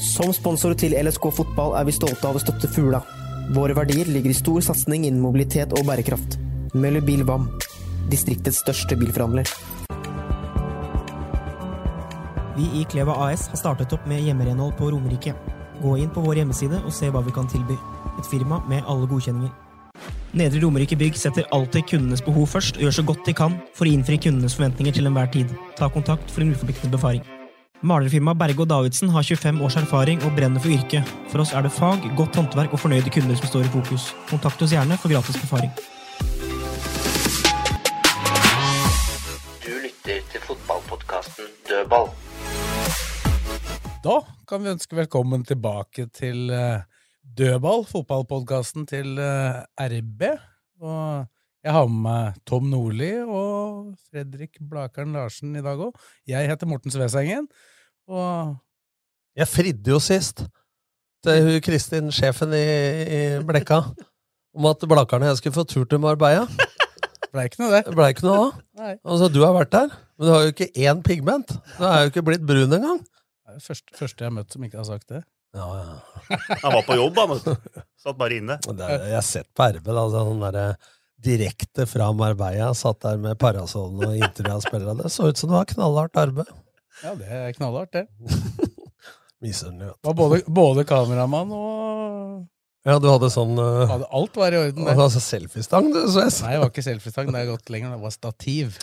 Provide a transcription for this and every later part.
Som sponsor til LSK fotball er vi stolte av å støtte Fugla. Våre verdier ligger i stor satsing innen mobilitet og bærekraft. Møller Bil VAM, distriktets største bilforhandler. Vi i Kleva AS har startet opp med hjemmerenhold på Romerike. Gå inn på vår hjemmeside og se hva vi kan tilby. Et firma med alle godkjenninger. Nedre Romerike Bygg setter alltid kundenes behov først og gjør så godt de kan for å innfri kundenes forventninger til enhver tid. Ta kontakt for en uforpliktende befaring. Malerfirmaet Berge og Davidsen har 25 års erfaring og brenner for yrket. For oss er det fag, godt håndverk og fornøyde kunder som står i fokus. Kontakt oss gjerne for gratis befaring. Du lytter til fotballpodkasten Dødball. Da kan vi ønske velkommen tilbake til eh, Dødball, fotballpodkasten til eh, RB. Og jeg har med meg Tom Nordli og Fredrik Blakeren Larsen i dag òg. Jeg heter Morten Svesengen, og Jeg fridde jo sist til hun Kristin, sjefen i, i Blekka, om at Blakkerne og jeg skulle få tur til Marbella. det ble ikke noe, det. Det blei ikke noe av. Nei. Altså, du har vært der, men du har jo ikke én pigment. Du er jo ikke blitt brun engang. Det er det første, første jeg har møtt som ikke har sagt det. Ja, ja. Han var på jobb, han. vet du. Satt bare inne. Og Det er, jeg har sett på RB, da, sånn derre direkte fra Marbella, satt der med parasollen og intervjua. Det så ut som det var knallhardt arbeid. Ja, det er knallhardt, det. Misunderlig. var både, både kameramann og Ja, du hadde sånn uh, hadde Alt var i orden. der. altså selfiestang, du, så jeg Nei, det var ikke selfiestang. Det er gått lenger. Det var stativ.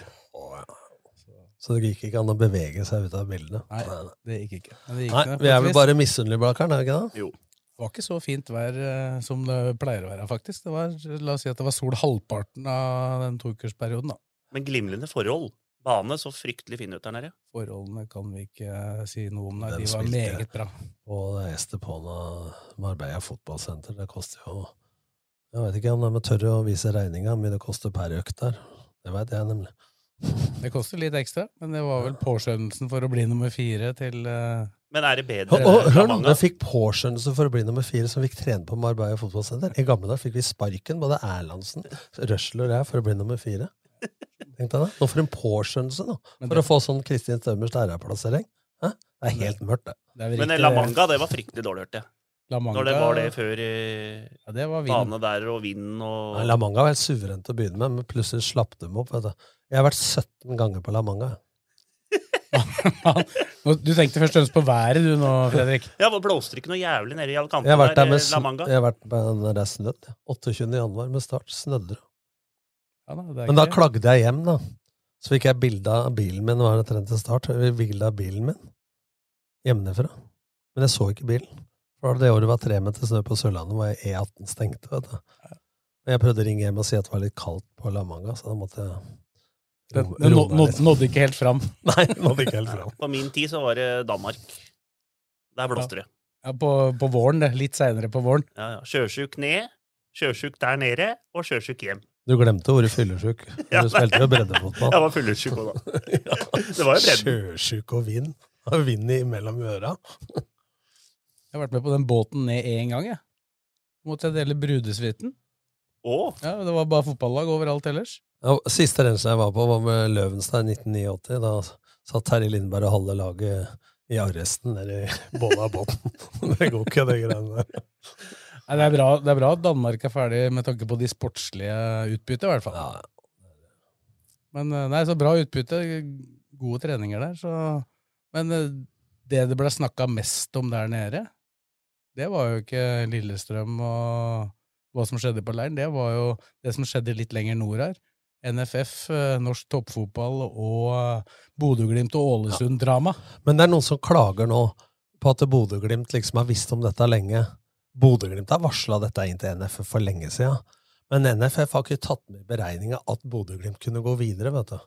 Så det gikk ikke an å bevege seg ut av bildene. Nei, det gikk ikke. Men det gikk Nei, ned, vi er vel bare misunnelige, Blakkaren, er vi ikke det? Jo. Det var ikke så fint vær uh, som det pleier å være, faktisk. Det var, la oss si at det var sol halvparten av den toukersperioden. da. Men glimrende forhold. Bane så fryktelig fin ut der nede. Forholdene kan vi ikke eh, si noe om. Nei, de var spilte- meget bra. Og det Estepona Marbella fotballsenter, det koster jo Jeg vet ikke om de tør å vise regninga, men det koster per økt der. Det veit jeg nemlig. Det koster litt ekstra, men det var vel påskjønnelsen for å bli nummer fire til uh... Men er det bedre og, enn hør nå, fikk påskjønnelse for å bli nummer fire, som fikk trene på Marbella fotballsenter. I gamle dager fikk vi sparken, både Erlandsen, Røsler og jeg, for å bli nummer fire. Tenk deg det. Nå får en påskjønnelse, da, for det- å få sånn Kristin Stømers æreplassering. Hæ? Det er helt mørkt, det. det er Men La Manga, det var fryktelig dårlig, hørte jeg. La Manga, Når det var det før i Ja, det var vind. bane der og vind og Nei, La Manga var helt suverent å begynne med, men plutselig slapp dem opp. Vet du. Jeg har vært 17 ganger på La Manga. Du tenkte først og fremst på været du nå, Fredrik. Ja, det blåste ikke noe jævlig nede i har vært der der, med La Manga? jeg har vært med når er snødd. 28. januar med start. Snødde det. Ja, da, det er Men da ikke- klagde jeg hjem, da. Så fikk jeg bilde av bilen min. Nå er det trent til start. Bilde av bilen min hjemmefra. Men jeg så ikke bilen. For det året var tre meter snø på Sørlandet, hvor jeg E18 stengte. vet du. Og jeg prøvde å ringe hjem og si at det var litt kaldt på La Manga, så da måtte jeg roe nådde, nådde ikke helt fram. Nei, nådde ikke helt fram. På min tid så var det Danmark. Der blåste det. Ja, på, på våren, det. Litt seinere på våren. Ja, ja. Sjøsjuk ned, sjøsjuk der nede, og sjøsjuk hjem. Du glemte ordet fyllesyk. Ja. Du spilte jo breddefotball. Jeg var fyllesyk òg, da. Det var jo bredden. Sjøsjuk og vind. Og vind imellom øra. Jeg har vært med på den båten ned én gang, jeg. Måtte jeg dele brudesuiten. Å, Ja, det var bare fotballag overalt ellers. Ja, siste rensen jeg var på, var med Løvenstad i 1989. Da satt Terje Lindberg og halve laget i arresten nede i bånn båten. det går ikke, de greiene der. Nei, det, er bra, det er bra at Danmark er ferdig med tanke på de sportslige utbyttet, i hvert fall. Ja, Men eh, nei, så bra utbytte. Gode treninger der. Så. Men eh, det det ble snakka mest om der nede, det var jo ikke Lillestrøm og hva som skjedde på leiren. Det var jo det som skjedde litt lenger nord her. NFF, eh, norsk toppfotball og Bodø-Glimt og Ålesund-drama. Men det er noen som klager nå på at Bodø-Glimt liksom har visst om dette lenge. Bodø-Glimt har varsla dette inn til NFF for lenge siden. Men NFF har ikke tatt med i beregninga at Bodø-Glimt kunne gå videre. vet du.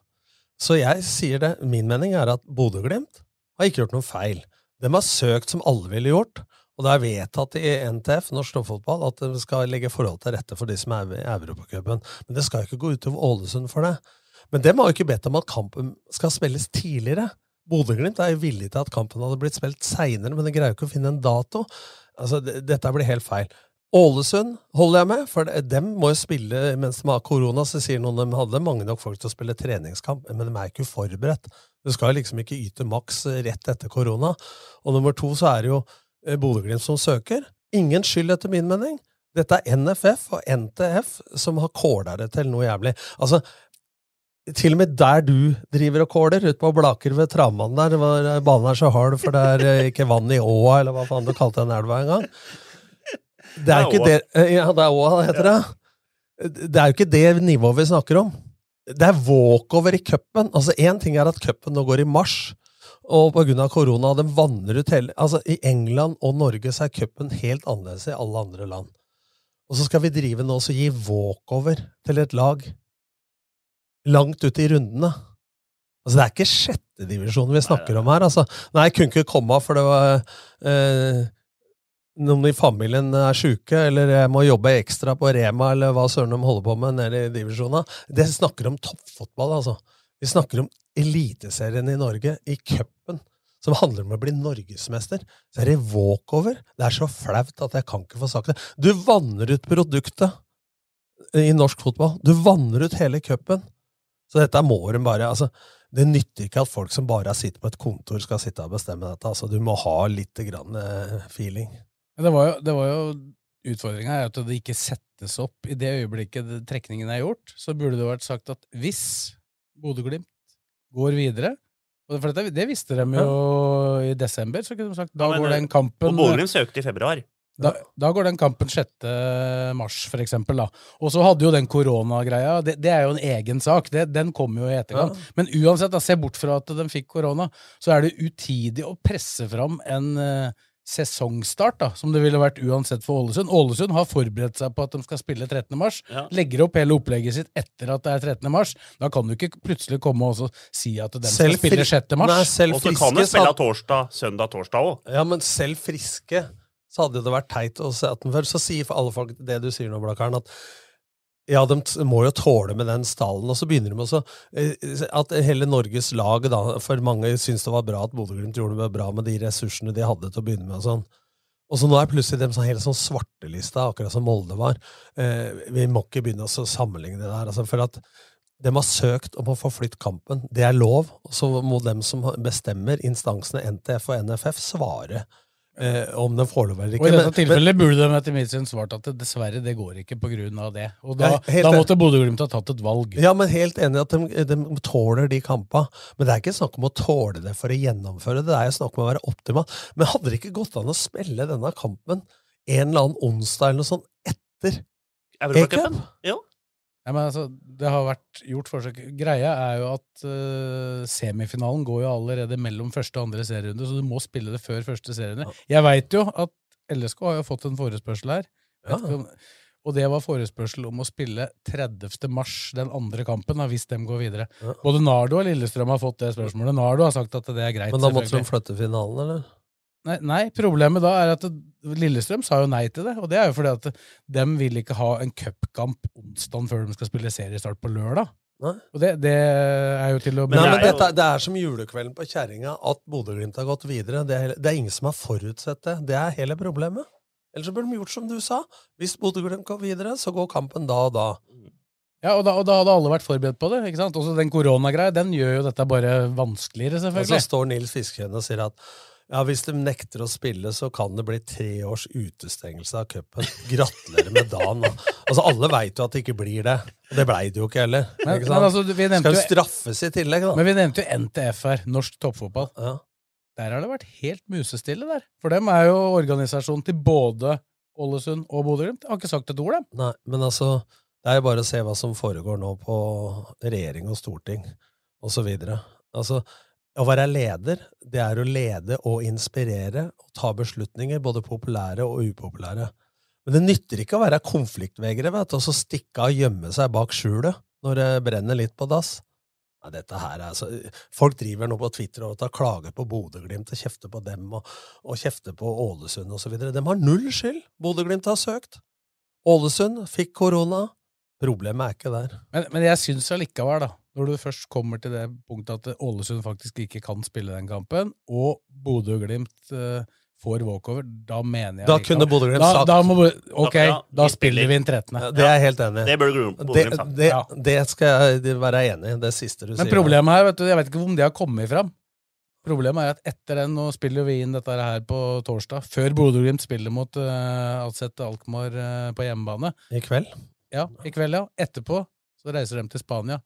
Så jeg sier det, min mening er at Bodø-Glimt har ikke gjort noe feil. De har søkt som alle ville gjort, Og det er vedtatt i NTF, norsk toppfotball, at de skal legge forhold til rette for de som er i Europacupen. Men det skal ikke gå utover Ålesund for det. Men dem har jo ikke bedt om at kampen skal spilles tidligere. Bodø-Glimt er jo villig til at kampen hadde blitt spilt seinere, men de greier ikke å finne en dato. Altså, Dette blir helt feil. Ålesund holder jeg med, for dem må jo spille mens de har korona. Så sier noen de hadde mange nok folk til å spille treningskamp, men de er ikke forberedt. Du skal liksom ikke yte maks rett etter korona. Og nummer to så er det jo eh, Bodø-Glimt som søker. Ingen skyld, etter min mening. Dette er NFF og NTF som har kåla det til noe jævlig. Altså, til og med der du driver og kåler, ute på Blaker ved Travmannen der, hvor banen er så hard for det er eh, ikke vann i åa, eller hva faen du kalte den elva en gang. Det er jo ikke det eh, Ja, det er åa, heter det. Det er jo ikke det nivået vi snakker om. Det er walkover i cupen. Altså, Én ting er at cupen nå går i mars, og av korona den vanner ut hele Altså, I England og Norge så er cupen helt annerledes i alle andre land. Og så skal vi drive nå og gi walkover til et lag langt ut i rundene. Altså, Det er ikke sjettedivisjon vi snakker om her. altså. Nei, jeg kunne ikke komme, for det var eh, noen i familien er sjuke, eller jeg må jobbe ekstra på Rema, eller hva søren de holder på med nede i divisjona. Det snakker om toppfotball, altså. Vi snakker om Eliteserien i Norge, i cupen, som handler om å bli norgesmester. Så er det walkover. Det er så flaut at jeg kan ikke få sagt det. Du vanner ut produktet i norsk fotball. Du vanner ut hele cupen. Så dette må de bare altså, Det nytter ikke at folk som bare sitter på et kontor, skal sitte og bestemme dette. Altså, du må ha litt grann, eh, feeling. Det var jo, det var jo Utfordringa er at det ikke settes opp i det øyeblikket trekningen er gjort. Så burde det vært sagt at hvis Bodø-Glimt går videre for dette, Det visste de jo i desember. så kunne de sagt, Da Ja, men, går den kampen Og Bodø-Glimt søkte i februar. Da, da går den kampen 6. mars, for eksempel. Da. Og så hadde jo den koronagreia det, det er jo en egen sak. Det, den kommer jo i etterkant. Men uansett, da, se bort fra at den fikk korona, så er det utidig å presse fram en uh, sesongstart, da, som det ville vært uansett for Ålesund. Ålesund har forberedt seg på at de skal spille 13. mars. Ja. Legger opp hele opplegget sitt etter at det er 13. mars. Da kan du ikke plutselig komme og si at de Selv skal spille 6. mars. Nei, selv Og så kan du spille torsdag, søndag, torsdag òg. Ja, men selv friske så hadde det vært teit å se at den før. Så sier for alle folk det du sier nå, Blakkaren, at ja, de må jo tåle med den stallen. Og så begynner de også eh, At hele Norges lag, da, for mange syns det var bra at Bodø-Glimt gjorde det bra med de ressursene de hadde til å begynne med. og sånn. Og så nå er plutselig dem sånn helt sånn svartelista, akkurat som Molde var. Eh, vi må ikke begynne å sammenligne det der. Altså, for at de har søkt om å få flytte kampen. Det er lov. Og så må dem som bestemmer, instansene NTF og NFF, svare eh, om den får lov eller ikke. Og i dette Men- men- tilfellet burde de etter mitt syn svart at det, dessverre, det går ikke av det. Og da, da måtte Bodø-Glimt ha tatt et valg. Ja, men helt enig i at de, de tåler de kampene. Men det er ikke snakk om å tåle det for å gjennomføre det. Det er snakk om å være optimal. Men hadde det ikke gått an å spille denne kampen en eller annen onsdag eller noe sånt etter Europacupen? E-cup? Jo. Ja, men altså, det har vært gjort forsøk. Greia er jo at uh, semifinalen går jo allerede mellom første og andre serierunde, så du må spille det før første serierunde. Jeg veit jo at LSK har jo fått en forespørsel her. Ja. Om- Og det var forespørsel om å spille 30. mars, den andre kampen, da, hvis de går videre. Ja. Både Nardo og Lillestrøm har fått det spørsmålet. Nardo har sagt at det er greit. Men da måtte de flytte finalen, eller? Nei, nei, problemet da er at Lillestrøm sa jo nei til det. Og det er jo fordi at de vil ikke ha en cupkamp onsdag før de skal spille seriestart på lørdag. Nei. Og det, det er jo til å Nei, det men er dette, det er som julekvelden på kjerringa at Bodø-Glimt har gått videre. Det er, det er ingen som har forutsett det. Det er hele problemet. Ellers så burde de gjort som du sa. Hvis Bodø-Glimt går videre, så går kampen da og da. Ja, og da, og da hadde alle vært forberedt på det. ikke sant? Også den koronagreia, den gjør jo dette bare vanskeligere, Og så står Nils Fiskehøne og sier at ja, hvis de nekter å spille, så kan det bli tre års utestengelse av cupen. Gratulerer med dagen. Altså, Alle veit jo at det ikke blir det. Og det blei det jo ikke heller. Men, ikke men altså, vi Skal jo straffes i tillegg, da. men vi nevnte jo NTF her, Norsk Toppfotball. Ja. Der har det vært helt musestille der. For dem er jo organisasjonen til både Ålesund og Bodø-Glimt. Har ikke sagt et ord, dem. Nei, men altså, det er jo bare å se hva som foregår nå på regjering og storting, og så videre. Altså, å være leder, det er å lede og inspirere og ta beslutninger, både populære og upopulære. Men det nytter ikke å være konfliktvegere, vet du, og så stikke av og gjemme seg bak skjulet når det brenner litt på dass. Nei, dette her er altså, Folk driver nå på Twitter og tar klager på Bodø-Glimt og kjefter på dem og, og kjefter på Ålesund osv. De har null skyld! Bodø-Glimt har søkt. Ålesund fikk korona. Problemet er ikke der. Men, men jeg syns allikevel, da, når du først kommer til det punktet at Ålesund faktisk ikke kan spille den kampen, og Bodø-Glimt uh, får walkover, da mener jeg Da kunne Bodø-Glimt da, sagt da må, Ok, Ja, da spiller vi inn 13. Ja, Det er jeg helt enig i. Det burde Det, Bodø-Glimt sagt. det, Ja. det skal jeg være enig i, det siste du Men sier. problemet her, vet du, jeg vet ikke om det har kommet fram. Problemet er at etter den, nå spiller vi inn dette her på torsdag, før Bodø-Glimt spiller mot uh, Alseth Alkmaar uh, på hjemmebane. I kveld? Ja, i kveld, ja. Etterpå så reiser de til Spania.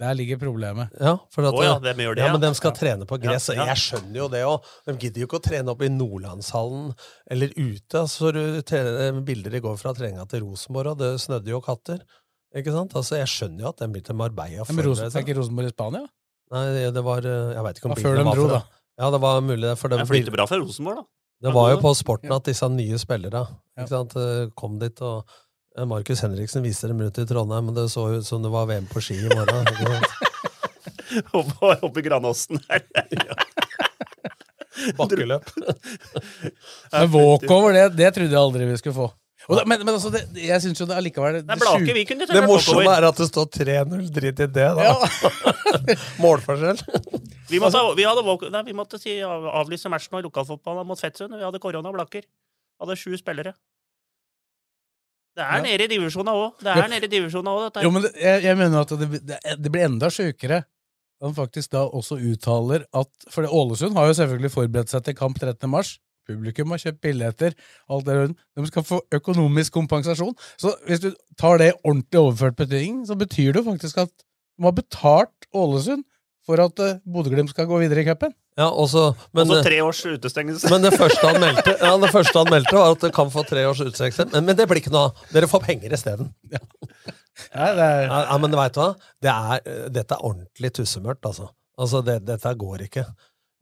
Der ligger problemet. Ja, for at, oh, ja, de gjør det, ja, ja. men de skal trene på gress. Ja, ja. Jeg skjønner jo det òg. De gidder jo ikke å trene opp i Nordlandshallen eller ute. Så du bilder i går fra treninga til Rosenborg, og det snødde jo katter. Ikke sant? Altså, Jeg skjønner jo at de blir til Marbella. Men Rosenborg, forberedt er ikke Rosenborg i Spania? Nei, det var eh, Jeg veit ikke om bilen var fra- Ja, det var mulig det. For de flyr bra for Rosenborg, da. Det var jo på sporten at disse nye spillere ja. eh, kom dit, og eh, Markus Henriksen viste dem rundt i Trondheim, men det så ut som det var VM på ski i morgen. Oppe oppe i Granåsen her. Bakkeløp. Men walkover, det, det trodde jeg aldri vi skulle få. Og da, men, men altså, det, jeg syns jo det allikevel Det, det, vi Det morsomme er at det står 3-0. Drit i det, da. Målforskjell. Vi måtte, vi, hadde, walk- nei, vi måtte si, avlyse matchen i lokalfotballen mot Fettsund. Vi hadde korona og Blakker. Hadde sju spillere. Det er Ja. nede i divisjonen òg. Det er nede i divisjonen òg, dette. her. Jo, men det, jeg, jeg mener at det, det, det blir enda sjukere. Han faktisk da også uttaler at For Ålesund har jo selvfølgelig forberedt seg til kamp 13. mars. Publikum har kjøpt billetter. alt det rundt. De skal få økonomisk kompensasjon. Så hvis du tar det ordentlig overført betydning, så betyr det jo faktisk at de har betalt Ålesund for at uh, Bodø-Glimt skal gå videre i cupen. Ja, også, men, også eh, tre års utestengelse. men det første han meldte, ja, det første han meldte var at det kan få tre års utestengelse. Men, men det blir ikke noe av. Dere får penger isteden. Ja, Ja, er, Ja, ja, men vet du hva? Det er, eh, dette er ordentlig tussemørkt, altså. Altså, det, dette går ikke.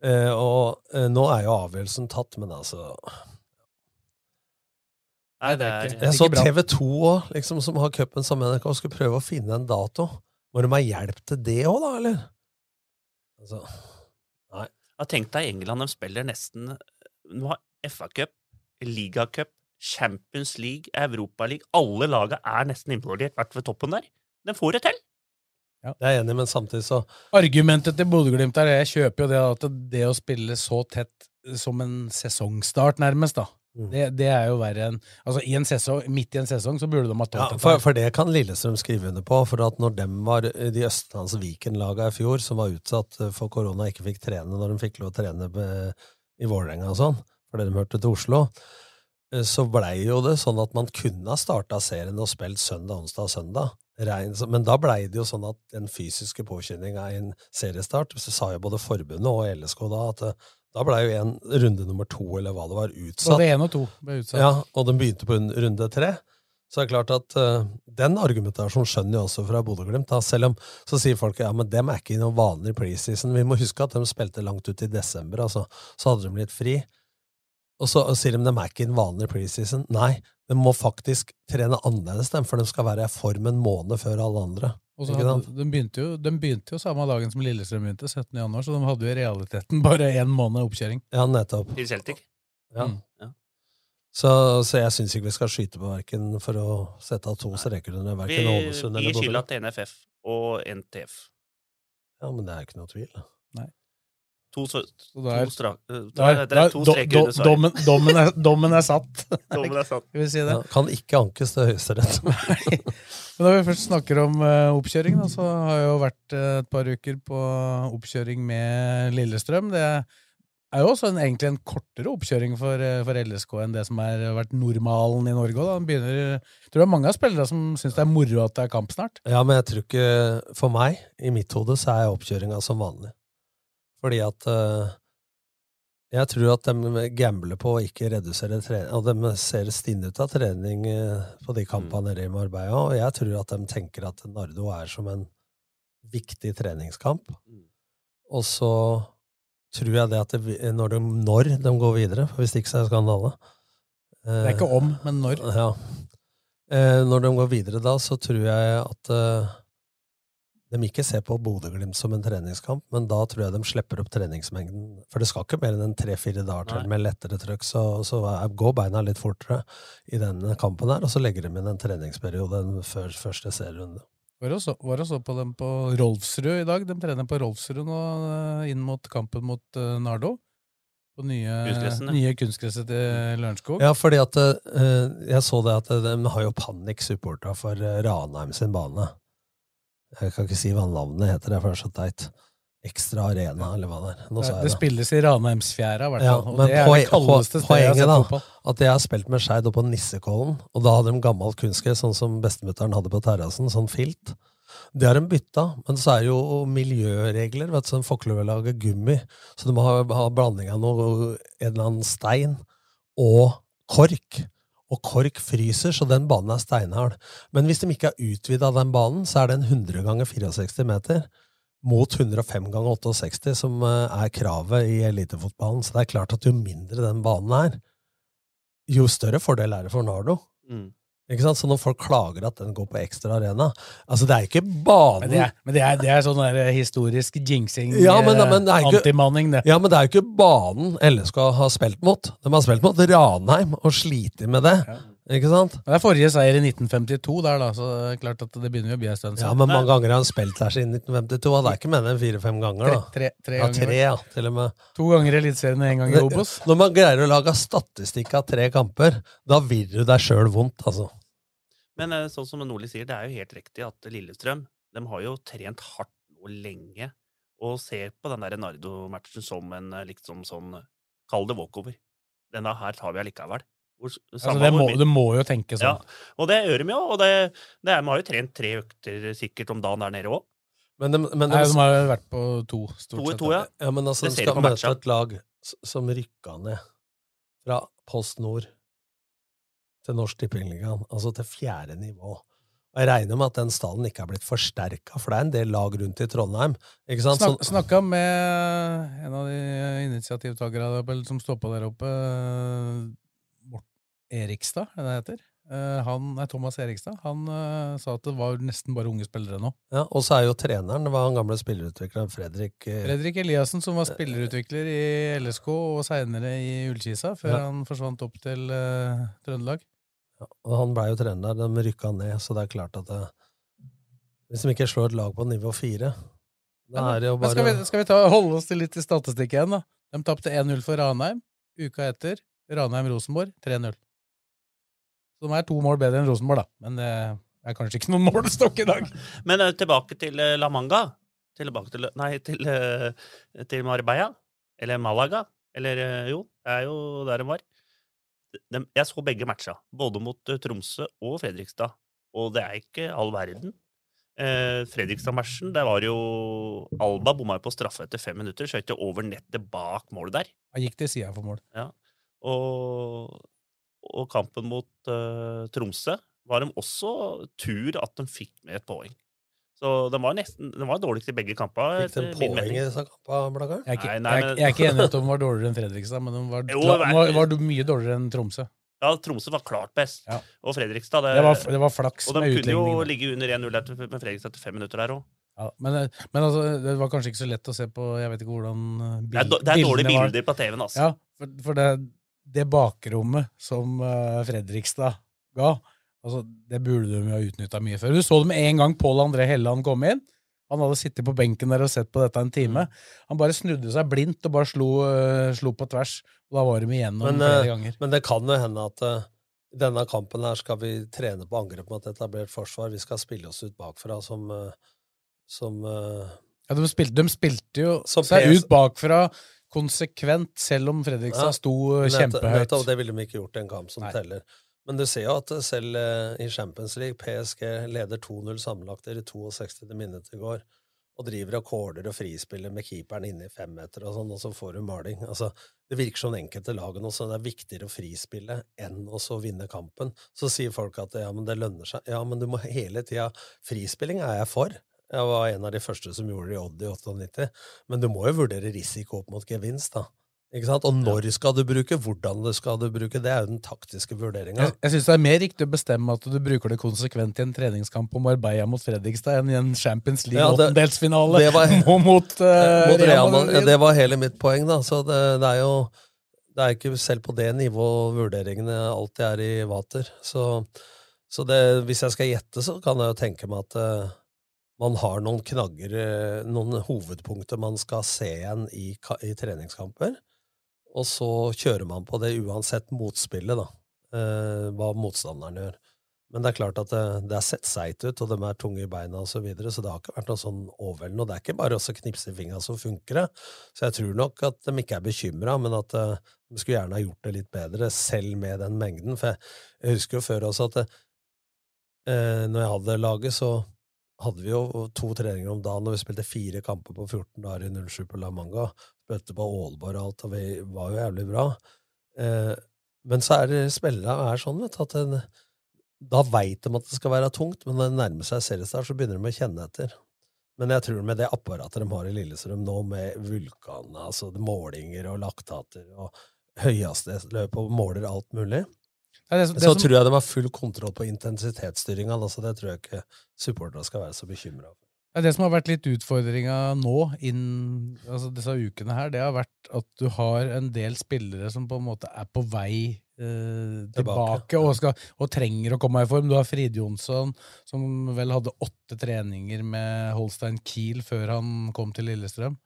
Eh, og eh, nå er jo avgjørelsen tatt, men altså Nei, det er Jeg så TV 2 òg, liksom, som har cupen sammen med NRK, og skulle prøve å finne en dato. Må de ha hjelp til det òg, da, eller? Altså, Ja, Tenk deg England, de spiller nesten Nå har FA-cup, ligacup, Champions League, Europaliga Alle laga er nesten involvert, vært ved toppen der. De får det til! det er jeg enig, men samtidig så Argumentet til Bodø-Glimt er Jeg kjøper jo det at det å spille så tett som en sesongstart, nærmest, da. Mm. Det, det er jo verre enn Altså, i en sesong, midt i en sesong så burde de ha tatt ja, det. for, for det kan Lillestrøm skrive under på. For at når dem var de Østlands Viken-laga i fjor, som var utsatt for korona, ikke fikk trene når de fikk lov å trene i Vålerenga og sånn, fordi de hørte til Oslo, eh, så blei jo det sånn at man kunne ha starta serien og spilt søndag, onsdag og søndag. Men da blei det jo sånn at den fysiske påkjenninga i en seriestart, så sa jo både forbundet og LSK da at da blei jo en runde nummer to, eller hva det var, utsatt. Både én og to ble utsatt. Ja, og den begynte på rund- runde tre. Så det er klart at uh, den argumentasjonen skjønner jeg også fra Bodø-Glimt. Selv om så sier folk ja, men dem er ikke i noen vanlig preseason. Vi må huske at de spilte langt ut i desember, altså. Så hadde de litt fri. Og så sier de dem er ikke i en vanlig preseason. Nei, de må faktisk trene annerledes, dem, for de skal være i form en måned før alle andre. Og så hadde, de, begynte jo, de begynte jo samme dagen som Lillestrøm begynte, 17. januar, så de hadde jo i realiteten bare én måned oppkjøring. Ja, nettopp. Til Celtic. Ja. Mm. Ja. Så, så jeg syns ikke vi skal skyte på verken for å sette av to streker under Vi verken Ålesund vi eller gir skylda Bodø. til NFF og NTF. Ja, men det er ikke noe tvil. To, der- to, strak, Der, er der, to do, streker do, under dommen, dommen, er, dommen er satt. Dommen er satt. Vi si det? Ja, kan ikke ankes til Høyesterett. Men når vi først snakker om uh, oppkjøring, da, så har jeg jo vært uh, et par uker på oppkjøring med Lillestrøm. Det er jo også en, egentlig en kortere oppkjøring for, uh, for LSK enn det som har vært normalen i Norge. Da. Begynner, jeg tror det er mange av spillere som syns det er moro at det er kamp snart. Ja, men jeg tror ikke For meg, i mitt hode, så er oppkjøringa som vanlig. Fordi at uh, Jeg tror at de gambler på å ikke redusere trening. Og de ser stinne ut av trening eh, på de kampene nede i Marbella. Og jeg tror at de tenker at Nardo er som en viktig treningskamp. Og så tror jeg det at det, når, de, når de går videre, for hvis ikke så er det skandale Det er ikke om, men når. Ja. Eh, når de går videre da, så tror jeg at eh, de ikke ser på Bodø-Glimt som en treningskamp, men da tror jeg de slipper opp treningsmengden. For det skal ikke mer enn tre-fire dager til med lettere trøkk, så, så går beina litt fortere i denne kampen her, og så legger de inn en treningsperiode enn før første serierunde. Var og så, var og så på dem på Rolfsrud i dag. De trener på Rolfsrud nå eh, inn mot kampen mot uh, Nardo. På nye, nye kunstgresset til Lørenskog. Ja, fordi at uh, jeg så det at de har jo panikk supporta for Ranheim sin bane. Jeg kan ikke si hva navnet heter, det er for det er så teit. Ekstra Arena, eller hva det er. Det, det spilles i Ranheimsfjæra, i hvert Ja, fall. og men det er det kaldeste stedet jeg har sett fotball. at jeg har spilt med Skeid oppe på Nissekollen, og da hadde de gammelt kunstgress, sånn som bestemutteren hadde på terrassen, sånn filt. Det har de bytta, men så er det jo miljøregler, vet du, så de får ikke lov å lage gummi, så de må ha, ha blanding av noe, en eller annen stein og kork. Og kork fryser, så den banen er steinhard. Men hvis de ikke har utvida den banen, så er det en 100 ganger 64 meter mot 105 ganger 68, som eh, er kravet i elitefotballen. Så det er klart at jo mindre den banen er, jo større fordel er det for Nardo. Mm. Ikke sant? Så når folk klager at den går på ekstra arena Altså, det er ikke banen Men det er, men det er, det er sånn der historisk jinxing, Ja, men- eh, men det ikke- antimanning, det. Ja, men det er jo ikke banen LSK har spilt mot. De har spilt mot Ranheim og slitt med det. Ikke sant? Men Det er forrige seier i 1952 der, da, så det er klart at det begynner jo å bli en stund Ja, men mange ganger har han spilt der siden 1952. og Det er ikke mer enn fire-fem ganger, da. Tre, tre, tre ja, ganger. tre, ja, til og med. To ganger i Eliteserien og én gang i Obos. Når man greier å lage statistikk av tre kamper, da vil du deg sjøl vondt, altså. Men eh, sånn som Nordli sier, det er jo helt riktig at Lillestrøm de har jo trent hardt og lenge, og ser på den der Nardo-matchen som en eh, liksom sånn Kall det walkover. Denne her tar vi allikevel. Hvor, Altså, det, må, det må jo tenke sånn. Ja, og det gjør de jo. Og det, det er, de har jo trent tre økter sikkert om dagen der nede òg. Men de, men de, Nei, de har jo vært på to, stort To sett. to, ja. Ja, men altså, de skal møte et lag som rykka ned fra Post Nord til Norsk Tippingligaen, altså til fjerde nivå. Jeg regner med at den stallen ikke har blitt forsterka, for det er en del lag rundt i Trondheim. ikke sant? Snak, Snakka med en av de initiativtakerne som står på der oppe, Morten Erikstad, er det det heter? Eh, Han, nei, Thomas Erikstad. Han uh, sa at det var nesten bare unge spillere nå. ja, og så er jo treneren det var han gamle spillerutvikleren Fredrik uh, Fredrik Eliassen, som var spillerutvikler i LSK og seinere i Ullkisa, før Ja. han forsvant opp til uh, Trøndelag. Ja, og han blei jo trener der, de rykka ned, så det er klart at det, Hvis de ikke slår et lag på nivå fire, da er det jo bare skal vi, skal vi ta, holde oss til litt i statistikk igjen, da? De tapte 1-0 for Ranheim. Uka etter Ranheim-Rosenborg 3-0. De er to mål bedre enn Rosenborg, da. Men det er kanskje ikke noen målestokk i dag. Men uh, tilbake til eh, La Manga. Tilbake til Nei, til, uh, til Marbella. Eller Malaga. Eller jo, det er jo der de var. De, jeg så begge matcha, både mot Tromsø og Fredrikstad. Og det er ikke all verden. Fredrikstad-matchen, det var jo Alba bomma på straffe etter fem minutter. Skøyt jo over nettet bak målet der. Han gikk til sida for mål. Ja. Og, og kampen mot uh, Tromsø var de også tur at de fikk med et poeng. Så de var nesten de var dårligst i begge kamper. Fikk de poeng i disse kampene, Blakkaren? Jeg ikke, Nei, nei, jeg, er- jeg er ikke enig i at de var dårligere enn Fredrikstad, men de var, Jo, var, var mye dårligere enn Tromsø. Ja, Tromsø var klart best. Ja. Og Fredrikstad det, Det var, det var flaks Og de med kunne jo ligge under 1-0 med Fredrikstad etter fem minutter der òg. Ja, men men altså, det var kanskje ikke så lett å se på Jeg vet ikke hvordan eh, Det, er det er dårlige bilder var. bilder på TV-en, altså. Ja, for, for det, det bakrommet som eh, Fredrikstad ga, altså, det burde de jo ha utnytta mye før. Du så det med en gang Pål André Helland kom inn. Han hadde sittet på benken der og sett på dette en time. Mm. Han bare snudde seg blindt og bare slo, uh, slo på tvers. Og da var de igjennom Men, flere eh, ganger. Men det kan jo hende at i denne kampen her skal vi trene på angrep mot etablert forsvar. Vi skal spille oss ut bakfra som, uh, som Ja, de, spilte, de spilte jo seg PS ut bakfra konsekvent, selv om Fredrikstad sto eh, kjempehøyt. nettopp, det ville de ikke gjort i en kamp som Nei. teller. Men du ser jo at selv eh, i Champions League, PSG leder 2-0 sammenlagt i 62. minutt i går, og driver og caller og frispiller med keeperen inne i femmeter og sånn, og så får du maling. Altså, det virker som enkelte lagene også, det er viktigere å frispille enn å så vinne kampen. Så sier folk at ja, men det lønner seg. Ja, men du må hele tida Frispilling er jeg for. Jeg var en av de første som gjorde det i Odd i 98, men du må jo vurdere risiko opp mot gevinst, da. Ikke sant? Og når skal du bruke, hvordan du skal du bruke, det er jo den taktiske vurderinga. Jeg, jeg syns det er mer riktig å bestemme at du bruker det konsekvent i en treningskamp om Arbeida mot Fredrikstad enn i en Champions League-åttendelsfinale ja, mot, eh, Mot Real Madrid. Det var hele mitt poeng, da. Så det, det er jo Det er ikke selv på det nivået vurderingene alltid er i vater. Så, så det, hvis jeg skal gjette, så kan jeg jo tenke meg at eh, man har noen knagger, eh, noen hovedpunkter man skal se igjen i, i treningskamper. Og så kjører man på det uansett motspillet, da. Eh, hva motstanderen gjør. Men det er klart at det, det er sett seigt ut, og de er tunge i beina osv., så, videre, så det har ikke vært noe sånn overveldende. Og det er ikke bare å knipse i fingra som funker, det. Så jeg tror nok at de ikke er bekymra, men at eh, de skulle gjerne ha gjort det litt bedre, selv med den mengden. For jeg, jeg husker jo før også at eh, når jeg hadde laget, så hadde vi jo to treninger om dagen, og vi spilte fire kamper på 14 dager i 07 på La Manga. Spilte på Aalborg og alt, og vi var jo jævlig bra. Eh, men så er spillerne er sånn, vet du, at en, da veit de at det skal være tungt, men når det nærmer seg seriestart, så begynner de å kjenne etter. Men jeg tror med det apparatet de har i Lillestrøm nå, med vulkanene, altså målinger og laktater og høyhastighetsløp og måler alt mulig, Det er det det så som- tror jeg de har full kontroll på intensitetsstyringa. Altså det tror jeg ikke supporterne skal være så bekymra for. Det er det som har vært litt utfordringa nå, inn, altså disse ukene her, det har vært at du har en del spillere som på en måte er på vei eh, tilbake, Tilbake, og, skal, og trenger å komme i form. Du har Frid Jonsson, som vel hadde åtte treninger med Holstein Kiel før han kom til Lillestrøm.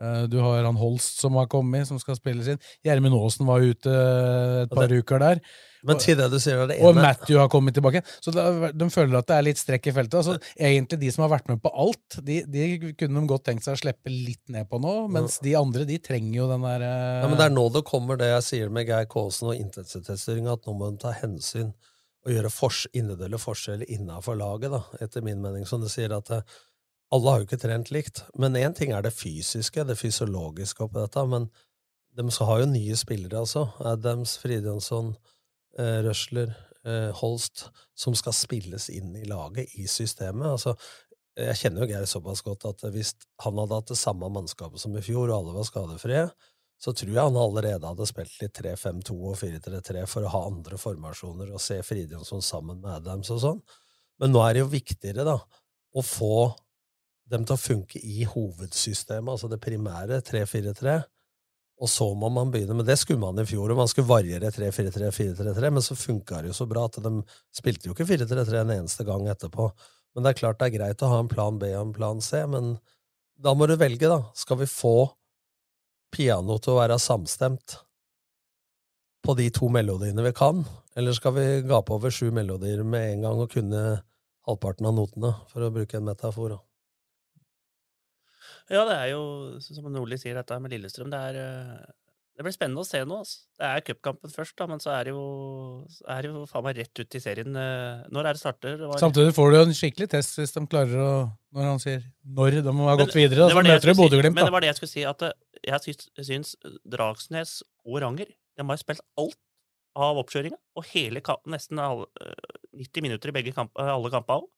Eh, du har han Holst som har kommet, som skal spilles inn. Gjermund Aasen var ute et par det- uker der. Men til det du sier, det ene. og Matthew har kommet tilbake. Så det, de føler at det er litt strekk i feltet. Altså, egentlig De som har vært med på alt, de, de kunne de godt tenkt seg å slippe litt ned på nå, mens de andre de trenger jo den der uh... Ja, men Det er nå det kommer det jeg sier med Geir Kaasen og intensitetsstyringa, at nå må de ta hensyn og gjøre fors individuelle forskjeller innafor laget, da, etter min mening. Som du sier, at eh, alle har jo ikke trent likt. Men én ting er det fysiske, det fysiologiske oppi dette, men de har jo nye spillere, altså. Adams, Fridjonsson, eh, Røsler, eh, Holst, som skal spilles inn i laget, i systemet. Altså, jeg kjenner jo Geir såpass godt at hvis han hadde hatt det samme mannskapet som i fjor, og alle var skadefrie, så tror jeg han allerede hadde spilt litt 3-5-2 og 4-3-3 for å ha andre formasjoner og se Fridjonsson sammen med Adams og sånn. Men nå er det jo viktigere da, å få dem til å funke i hovedsystemet, altså det primære 3-4-3. Og så må man begynne, men det skulle man i fjor, og man skulle variere 3-4-3, 4-3-3, men så funka det jo så bra at de spilte jo ikke 4-3-3 en eneste gang etterpå. Men det er klart det er greit å ha en plan B og en plan C, men da må du velge, da. Skal vi få piano til å være samstemt på de to melodiene vi kan, eller skal vi gape over sju melodier med en gang og kunne halvparten av notene, for å bruke en metafor? da? Ja, det er jo, som Nordli sier, dette med Lillestrøm, det er eh, Det blir spennende å se nå. Altså. Det er cupkampen først, da, men så er det jo, er det jo faen meg rett ut i serien. eh, Når er det starter? Var- Samtidig får du jo en skikkelig test hvis de klarer å Når han sier når de har gått Men videre, da, så møter du. Bodø-Glimt. Men det var det jeg skulle si, at eh, jeg syns, Dragsnes og Ranger de har spilt alt av oppkjøringa, og hele kampen, nesten alle, eh, 90 minutter i begge kamp, alle kampene òg.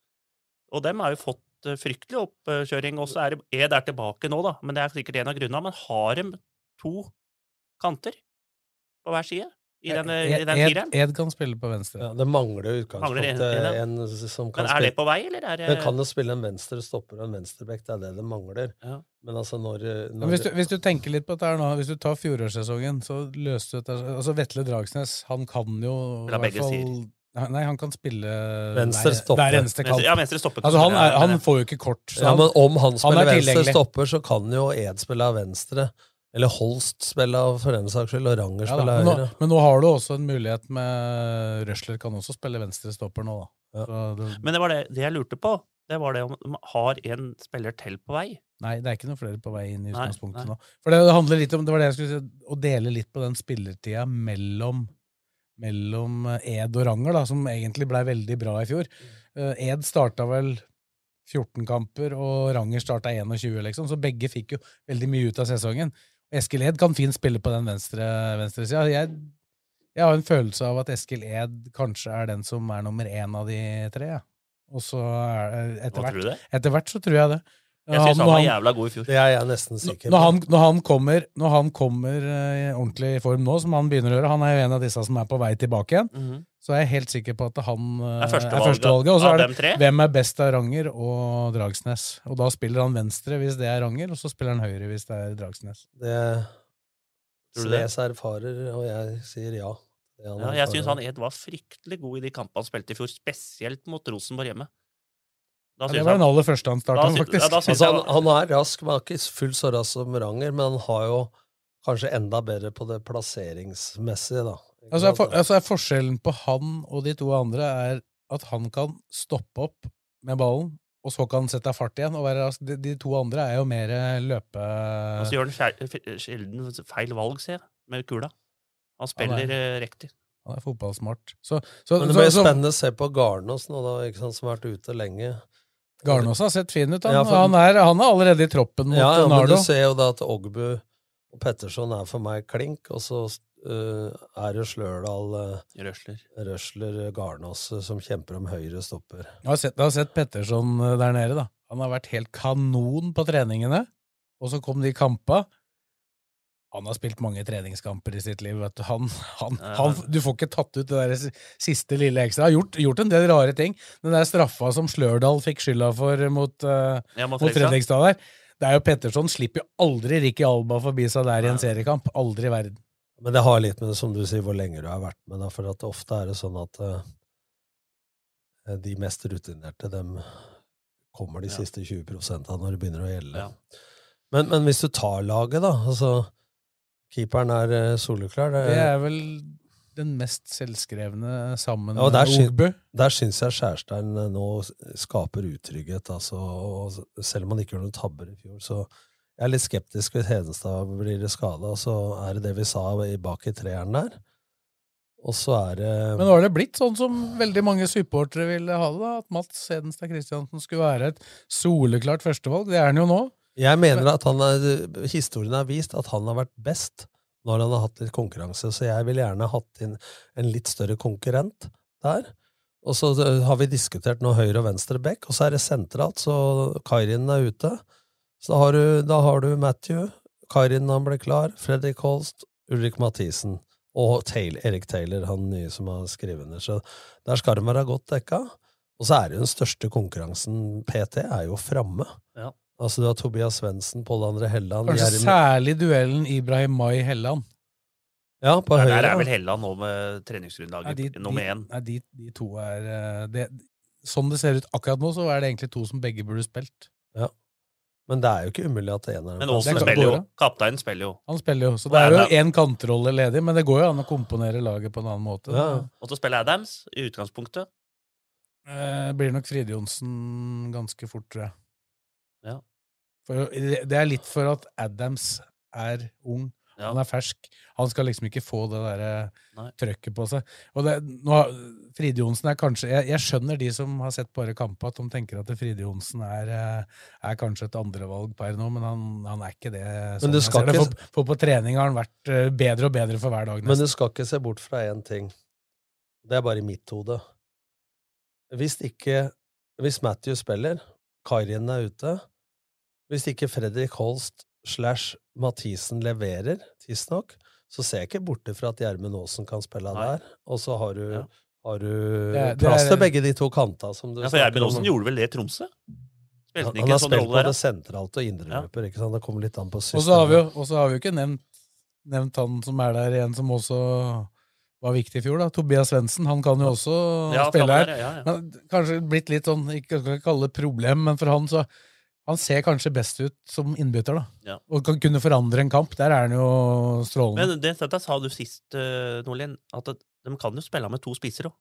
Og dem har jo fått eh, fryktelig oppkjøring. Og så er er tilbake nå, da, men det er sikkert en av grunnene. Men har de to kanter på hver side i den, i den Ed. Ed kan spille på venstre. Ja, det mangler utgangspunkt en- utgangspunktet en, en, som kan Men er det på vei, eller er det Den kan jo spille en venstre stopper og en venstrebekk, det er det det mangler. Ja. Men altså, når, Men hvis, du, hvis du tenker litt på dette her nå, hvis du tar fjorårssesongen, så løste du dette Altså Vetle Dragsnes, han kan jo i hvert fall sider. Nei, han kan spille Venstre stopper. hver eneste kamp. Venstre- ja, venstre stopper Altså, han, er, han får jo ikke kort. så Ja, men om han han spiller han venstre stopper, så kan jo Ed spille av venstre. Eller Holst spille av for den saks skyld, og Ranger Ja, spille av men, nå, høyre. men nå har du også en mulighet med Røsler kan også spille venstre stopper nå, da. Så det, Men det var det, det jeg lurte på. Det var det om de har en spiller til på vei. nei, det er ikke noen flere på vei inn i Nei, utgangspunktet nei. nå. For det handler litt om, det var det jeg skulle si, å dele litt på den spillertida mellom, mellom eh, Ed og Ranger, da, som egentlig blei veldig bra i fjor. Eh, Ed starta vel 14 kamper, og Ranger starta 21, liksom, så begge fikk jo veldig mye ut av sesongen. Eskil Ed kan fint spille på den venstre, venstresida. Jeg, jeg har en følelse av at Eskil Ed kanskje er den som er nummer én av de tre. Ja. Og så er, etter, hvert, etter hvert så tror jeg det. Jeg Ja, syns han når var han- jævla god i fjor. Det er jeg nesten sikker Når på. han, når han kommer, når han kommer eh, i ordentlig form nå, som han begynner å gjøre Han er jo en av disse som er på vei tilbake igjen. -hmm. Så er jeg helt sikker på at han eh, Er førstevalget Første. Og så er det hvem er best av Ranger og Dragsnes. Og da spiller han venstre hvis det er Ranger, og så spiller han høyre hvis det er Dragsnes. Det Tror du? Snes erfarer, og jeg sier ja. Ja, jeg syns han Ed var fryktelig god i de kampene han spilte i fjor, spesielt mot Rosenborg hjemme. Da Ja, det var den aller første han starta, faktisk. ja, Altså, han, han er rask, men ikke fullt så rask som Ranger, men han har jo kanskje enda bedre på det plasseringsmessige, da. Altså er, for, altså er Forskjellen på han og de to andre er at han kan stoppe opp med ballen, og så kan han sette fart igjen og være rask. De, de to andre er jo mer løpe... Og så gjør han sjelden feil valg, ser jeg, med kula. Han spiller eh, riktig. Han er fotballsmart. Så, så, Men det blir så spennende å se på Garnås nå, da, som har vært ute lenge. Garnås har sett fin ut. Han, Ja, for- han, er, han er allerede i troppen mot Ja, ja, men du ser jo da at Ogbu og Petterson er for meg klink, og så uh, er det Slørdal, uh, Røsler. Røsler, Garnås øh, som kjemper om høyre stopper. Du har sett, jeg har sett Petterson eh, der nede. da. Han har vært helt kanon på treningene, og så kom de kampa. Han har spilt mange treningskamper i sitt liv. vet du. Han, han, Ja, han, du får ikke tatt ut det der siste lille ekstra. Har gjort, gjort en del rare ting. Den der straffa som Slørdal fikk skylda for mot, uh, Ja, mot Fredrikstad. Der. Det er jo Petterson slipper jo aldri Ricky Alba forbi seg der i en seriekamp. Aldri i verden. Men det har litt med, som du sier, hvor lenge du har vært med. Da, for at ofte er det sånn at uh, de mest rutinerte, dem kommer de Ja. siste 20 av når det begynner å gjelde. Ja. Men, men hvis du tar laget, da altså Keeperen er øh, soleklar. Det, Det er vel den mest selvskrevne sammen Ja, der, med Ogbu. der syns jeg Skjærstein eh, nå skaper utrygghet. Altså, og selv om han ikke gjorde noen tabber i fjor, så jeg er litt skeptisk hvis Hedenstad blir skada. Så er det det vi sa i- bak i treeren der. Og så er det Men nå har det blitt sånn som veldig mange supportere ville ha det, da, at Mats Hedenstad Christiansen skulle være et soleklart førstevalg. Det er han jo nå. Jeg mener at han er, historien har vist at han har vært best når han har hatt litt konkurranse, så jeg ville gjerne hatt inn en litt større konkurrent der. Og så øh, har vi diskutert nå høyre og venstre back, og så er det sentralt, så Kairin er ute. Så da har du, da har du Matthew, Kairin han ble klar, Fredrik Holst, Ulrik Mathisen og Taylor, Erik Taylor, han nye som har skrevet under. Så der skal de være godt dekka. Og så er det jo den største konkurransen PT, er jo framme. Ja. Altså du har Tobias Svendsen, Pål André Helland Kanskje Gjermund- særlig duellen Ibrahim Mai Helland. Ja, på høyre. der er vel Helland nå med treningsgrunnlaget de, nummer de, én. nei, de, de to er eh, det, Sånn det ser ut akkurat nå, så er det egentlig to som begge burde spilt. Ja. Men det er jo ikke umulig at en er Men Aasen spiller jo. Kapteinen spiller jo. Han spiller jo, så det er jo én kantrolle ledig, men det går jo an å komponere laget på en annen måte. Ja. Og så spiller Adams i utgangspunktet. Eh, blir nok Fride Johnsen ganske fort, tror jeg. For det er litt for at Adams er ung. Ja. Han er fersk. Han skal liksom ikke få det derre trøkket på seg. Og det, nå, Fride Johnsen er kanskje jeg, jeg skjønner de som har sett bare kamper, at de tenker at Fride Johnsen er, eh, er kanskje et andrevalg per nå, men han, han er ikke det. sånn skal ser det. For, for på trening har han vært eh, bedre og bedre for hver dag. Men du skal ikke se bort fra én ting. Det er bare i mitt hode. Hvis ikke Hvis Matthew spiller, Kairin er ute Hvis ikke Fredrik Holst slash Mathisen leverer, tidsnok, så ser jeg ikke borte fra at Gjermund Aasen kan spille Nei. der. Og så har du, Ja. har du Det det plass er- til begge de to kanta. Som du Ja, for Gjermund. Aasen gjorde vel det i Tromsø? Han, han har sånn spilt både sentralt og indreløper. ikke sant? Det kommer litt an på Og så har vi systemet. jo, og så har vi jo ikke nevnt, nevnt han som er der igjen, som også var viktig i fjor. da. Tobias Svendsen. Han kan jo også Ja, spille her. ja, ja. Men kanskje blitt litt sånn, ikke skal kalle det problem, men for han så Han ser kanskje best ut som innbytter, da. Ja. Og kan kunne forandre en kamp. Der er han jo strålende. Men det, dette sa du sist, uh, Nordlien, at de kan jo spille med to spisser òg.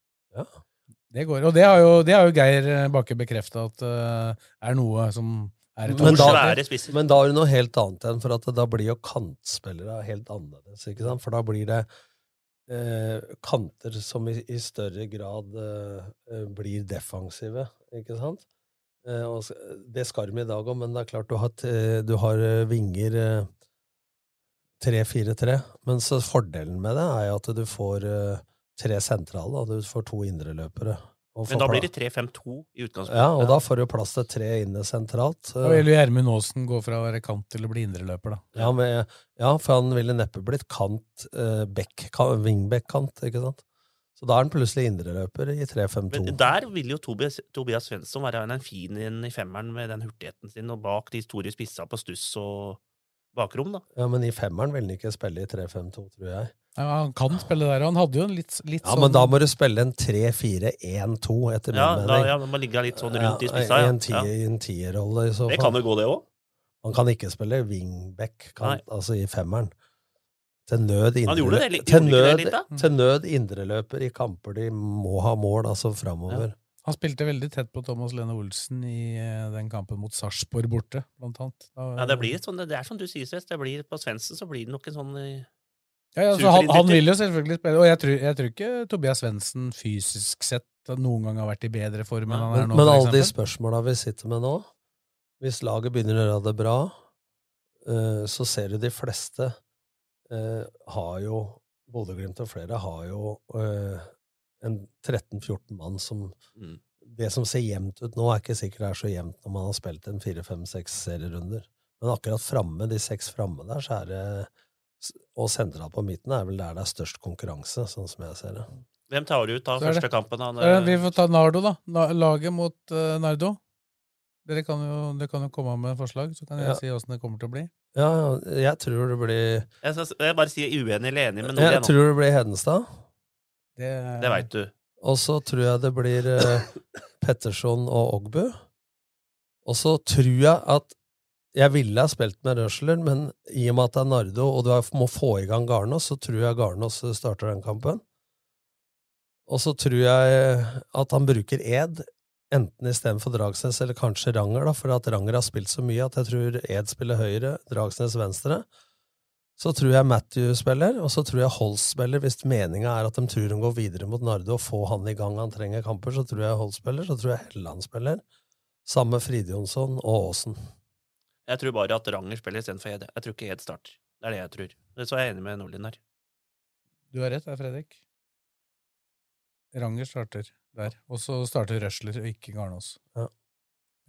Det går. Og det har jo, det har jo Geir Bakke bekrefta at uh, er noe som er et Men da- Men da er det noe helt annet enn for at da blir jo kantspillere helt annerledes. ikke sant? For da blir det eh, kanter som i, i større grad eh, eh, blir defensive, ikke sant? Eh, og, det skal de i dag òg, men det er klart du har, du har eh, vinger eh, 3-4-3. Men så fordelen med det er at du får eh, tre sentrale, og du får to indreløpere. Men da blir det 3-5-2 i utgangspunktet. Ja, og da får du plass til tre inne sentralt. Da vil jo Gjermund Aasen gå fra å være kant til å bli indreløper, da. Ja, men, ja, for han ville neppe blitt kant, eh, back, wingback-kant, ikke sant? Så da er han plutselig indreløper i 3-5-2. Men der vil jo Tobias, Tobias Svensson være en fin inn i femmeren med den hurtigheten sin, og bak de store spissa på stuss og bakrom, da. Ja, men i femmeren vil han ikke spille i 3-5-2, tror jeg. Ja, han kan spille der, og han hadde jo en litt, litt Ja, sånn men da må du spille en 3-4-1-2, etter min Ja, da, ja, man må ligge litt sånn rundt i spissa, ja. en tier- i en tierrolle, i så fall. Det kan jo gå, det òg. Han kan ikke spille wingback, kan, altså i femmeren. Til nød, indreløper, gjorde til gjorde ikke det nød, til nød indreløper i kamper de må ha mål, altså framover. Han spilte veldig tett på Thomas Lene Olsen i eh, den kampen mot Sarpsborg borte, blant annet. Da- Ja, det blir sånn, det er som du sier, Svest. Det blir, på Svendsen så blir det nok en sånn eh, Ja, ja, så han, han vil jo selvfølgelig spille, og jeg tror, jeg tror ikke Tobias Svendsen fysisk sett noen gang har vært i bedre form enn han er nå. men alle de spørsmåla vi sitter med nå Hvis laget begynner å gjøre det bra, eh, så ser du de fleste eh, har jo Bodø-Glimt og flere har jo eh, en 13-14 mann som Mm. Det som ser jevnt ut nå, er ikke sikkert det er så jevnt når man har spilt en 4-5-6 serierunder. Men akkurat framme, de seks framme der, så er det Og sentralt på midten er vel der det er størst konkurranse, sånn som jeg ser det. Hvem tar du ut da, det- første kampen? Han, Eh, Vi får ta Nardo, da. Laget mot uh, Nardo. Dere kan jo, dere kan jo komme med forslag, så kan jeg Ja. si åssen det kommer til å bli. Ja, jeg tror det blir jeg, skal, jeg bare sier uenig eller enig med noe. Jeg jeg tror det blir Hedenstad. Det, Det veit du. Og så tror jeg det blir eh, Petterson og Ogbu. Og så tror jeg at Jeg ville ha spilt med Røsler, men i og med at det er Nardo, og du må få i gang Garnås, så tror jeg Garnås starter den kampen. Og så tror jeg at han bruker Ed, enten istedenfor Dragsnes eller kanskje Ranger, da, for at Ranger har spilt så mye at jeg tror Ed spiller høyre, Dragsnes venstre. Så tror jeg Matthew spiller, og så tror jeg Holst spiller. Hvis meninga er at de tror de går videre mot Nardo og får han i gang han trenger kamper, så tror jeg Holst spiller. Så tror jeg Helland spiller. Sammen med Fridjonsson og Aasen. Jeg tror bare at Ranger spiller istedenfor Ed. Jeg tror ikke Ed starter. Det er det jeg tror. Så er jeg enig med Nordlien her. Du har rett der, Fredrik. Ranger starter der. Og så starter Røsler, og ikke Garnås. Ja.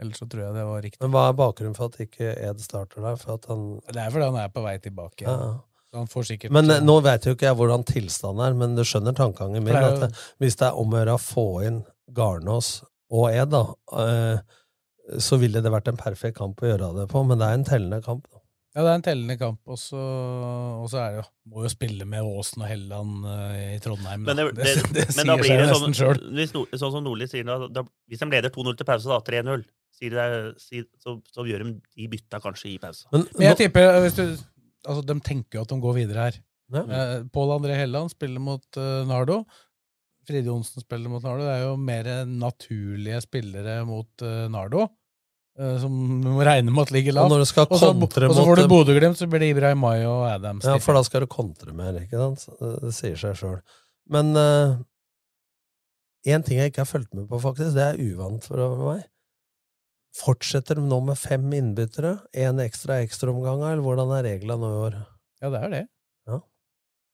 Ellers så tror jeg det var riktig. Men hva er bakgrunnen for at ikke Ed starter der? For at han Det er fordi han er på vei tilbake Ja. Ja. Han får sikkert Men eh, nå vet jo ikke jeg hvordan tilstanden er, men du skjønner tankegangen min. Jo- det, hvis det er om å gjøre å få inn Garnås og Ed, da, eh, så ville det vært en perfekt kamp å gjøre det på, men det er en tellende kamp. Da. Ja, det er en tellende kamp, og så, og så er det jo Må jo spille med Åsen og Helland uh, i Trondheim. Men, det, da. det, det, men da sier blir seg det sånn, nesten sjøl. hvis sånn som Nordli sier, da, da, hvis de leder 2-0 til pause, da, 3-0, sier det, sier, så, så gjør de de bytta kanskje i pause. Men, Men jeg tipper hvis du, altså, De tenker jo at de går videre her. Ja. Uh, Pål André Helland spiller mot uh, Nardo. Fride Johnsen spiller mot Nardo. Det er jo mer naturlige spillere mot eh, Nardo. Eh, som du må regne med at ligger Og lavt. når du skal Og så, og så får du Bodø-Glimt, så blir det Ibrahim May og Adams. Ja, for da skal du kontre mer, ikke sant? Det, sier seg sjøl. Men én ting jeg ikke har fulgt med på, faktisk, det er uvant for meg. Fortsetter de nå med fem innbyttere? Én ekstra ekstraomganger, eller hvordan er reglene nå i år? Ja, det er det.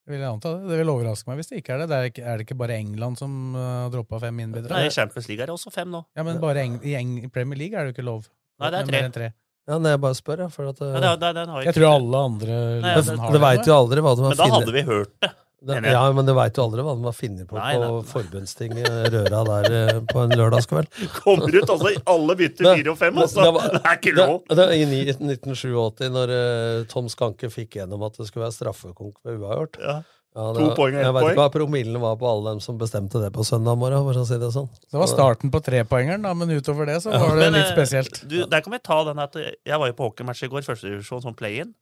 Det vil jeg anta det. Det vil overraske meg hvis det ikke er det. det er, ikke, er det ikke bare England som uh, har droppa fem innbydere? Nei, I Champions League er det også fem nå. Ja, men bare Eng i Eng Premier League er det jo ikke lov. Nei, det er tre. tre. Ja, nei, jeg bare spør, ja, For at, Ja, det, det, den har Jeg ikke- tror alle andre Nei, det- har det veit jo aldri hva de har Men da hadde vi hørt det. Det, ja, men du veit jo aldri hva de finner på Nei, på nei, på forbundstinget Røra der eh, på en lørdagskveld. Kommer ut altså i alle bytter Det- fire og fem, det- altså! det var- Det er ikke lov! det, I ni- 1987, når uh, Tom Skanke fikk gjennom at det skulle være straffekonk ved uavgjort Ja. Ja, To poeng og ett Jeg vet ikke hva promillen var på alle dem som bestemte det på søndag morgen. For å si det sånn. Det var starten på trepoengeren, da, men utover det så var det Men, litt eh, spesielt. Du, der kan vi ta den at eh, Jeg var jo på hockeymatch i går, førstedivisjon som play-in.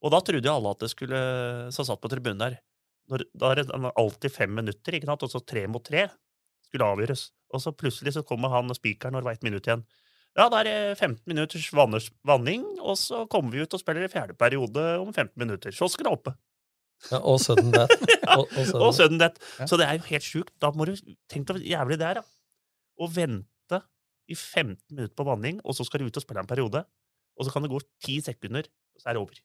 Og da trodde jo alle at det skulle Som satt på tribunen der når, Da er det alltid fem minutter, ikke sant? og så tre mot tre skulle avgjøres. Og så plutselig så kommer han spikeren og det var ett minutt igjen. Ja, da er det 15 minutters vanners, vanning, og så kommer vi ut og spiller i fjerde periode om 15 minutter. Så skal det oppe. Ja, og sudden death. Og, og sudden Og sudden death. Ja. Så det er jo helt sjukt. Da må du tenke deg jævlig det er, da. Å vente i 15 minutter på vanning, og så skal du ut og spille en periode. Og så kan det gå 10 sekunder, og så er det over.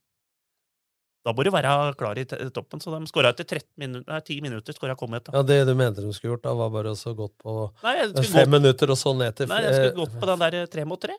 Da bør du være klar i toppen. Så de skåra etter 13 minutter, nei, 10 minutter. Skåra Comet. Da. Ja, Det du mente de skulle gjort, da, var bare å gått på Nei, fem gå... minutter, og så ned til Nei, jeg skulle gått på den der tre mot tre.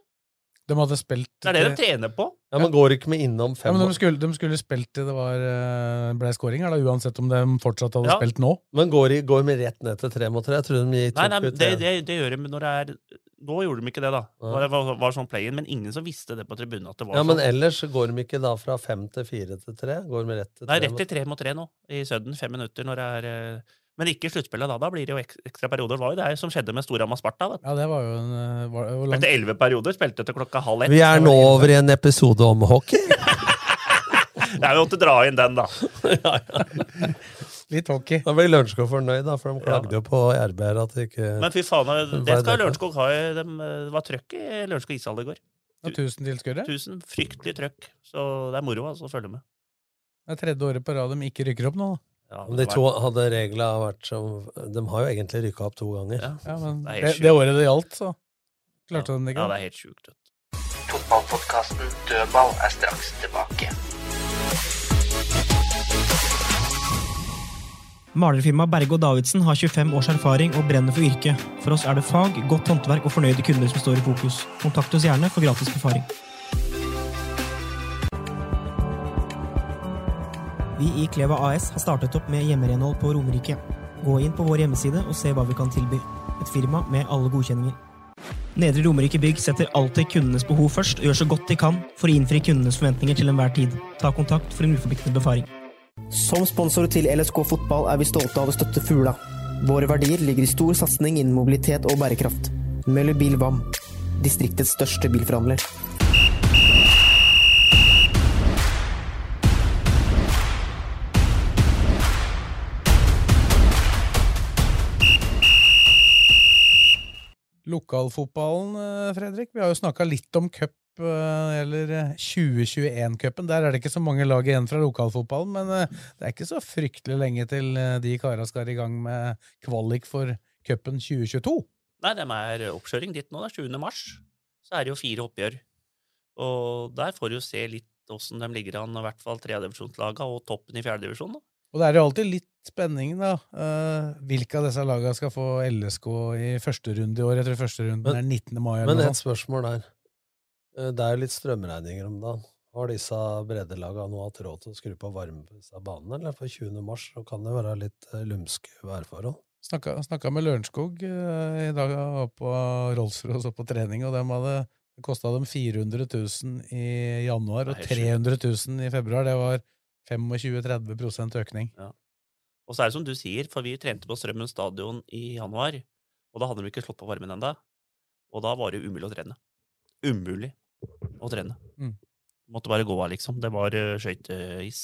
De hadde spilt Det er det de trener på. Ja, men går ikke med innom Ja, fem men de skulle, de skulle spilt til det var, eh, ble skåringer, da, uansett om de fortsatt hadde Ja. spilt nå. Men går, i, går med rett ned til tre mot tre? Jeg tror de gir Nei, nei, det, det, det gjør de når det er Nå gjorde de ikke det, da. Ja. Det var, var sånn play-in, men ingen som visste det på tribunen. at det var Ja, men sånn. ellers går de ikke da fra fem til fire til tre? Går de rett til Nei, tre? rett til tre mot tre nå, i Sudden. Fem minutter når det er eh, Men ikke i sluttspillet, da. Da blir det jo ek- ekstra perioder. Det var jo det som skjedde med Storhamar Sparta. vet. Ja, det var jo en eh, var, hvor lang- Etter elleve perioder spilte til klokka halv ett. Vi er nå over i en episode om hockey. Det er jo å dra inn den, da. Litt hockey. Da ble Lørenskog fornøyd, da, for de klagde jo på RB her at det ikke Men fy faen, det skal? Lørenskog ha. De, det var trøkk i Lørenskog ishall i går. Ja, tusen tilskuere. Tusen Fryktelig trøkk. Så det er moro altså, å følge med. Det er tredje året på rad de ikke rykker opp nå. da. Ja, de to hadde reglene vært som De har jo egentlig rykka opp to ganger. Ja. Ja, men Det er det, det året det gjaldt, så klarte de det Ja, det er helt sjukt. Fotballpodkasten Dødball er straks tilbake. Malerfirmaet Berge og Davidsen har 25 års erfaring og brenner for yrket. For oss er det fag, godt håndverk og fornøyde kunder som står i fokus. Kontakt oss gjerne for gratis befaring. Vi i Kleva AS har startet opp med hjemmerenhold på Romerike. Gå inn på vår hjemmeside og se hva vi kan tilby. Et firma med alle godkjenninger. Nedre Romerike Bygg setter alltid kundenes behov først og gjør så godt de kan for å innfri kundenes forventninger til enhver tid. Ta kontakt for en uforpliktende befaring. Som sponsor til LSK fotball er vi stolte av å støtte Fugla. Våre verdier ligger i stor satsing innen mobilitet og bærekraft. Møller Bil Vam, distriktets største bilforhandler. Lokalfotballen, eh, Fredrik. Vi har jo snakka litt om cup eh, eller 2021-cupen. Der er det ikke så mange lag igjen fra lokalfotballen, men eh, det er ikke så fryktelig lenge til eh, de kara skal i gang med kvalik for cupen 2022. Nei, de er oppkjøring dit nå. Det er 7. mars. Så er det jo fire oppgjør. Og der får du se litt åssen de ligger an, i hvert fall tredjedivisjonslaga og toppen i fjerdedivisjon. Og det er jo alltid litt spenning, da. Uh, hvilke av disse lagene skal få LSK i første runde i år? Jeg tror første runden Men- er 19. mai. Men et spørsmål der. Eh, Det er jo litt strømregninger om dagen. Har disse breddelagene nå hatt råd til å skru på varme på disse banene? Eller for 20. mars så kan det være litt eh, lumske værforhold? Snakka, snakka med Lørenskog i dag, jeg var på Rolls-Royce og på trening, og dem hadde, det kosta dem 400 000 i januar og Det er 300 000 i februar. Det var 25-30 økning. Og så er det som du sier, for vi trente på Strømmen stadion i januar, og da hadde de ikke slått på varmen ennå. Og da var det umulig å trene. Umulig å trene. Mm. Måtte bare gå av, liksom. Det var uh, skøyteis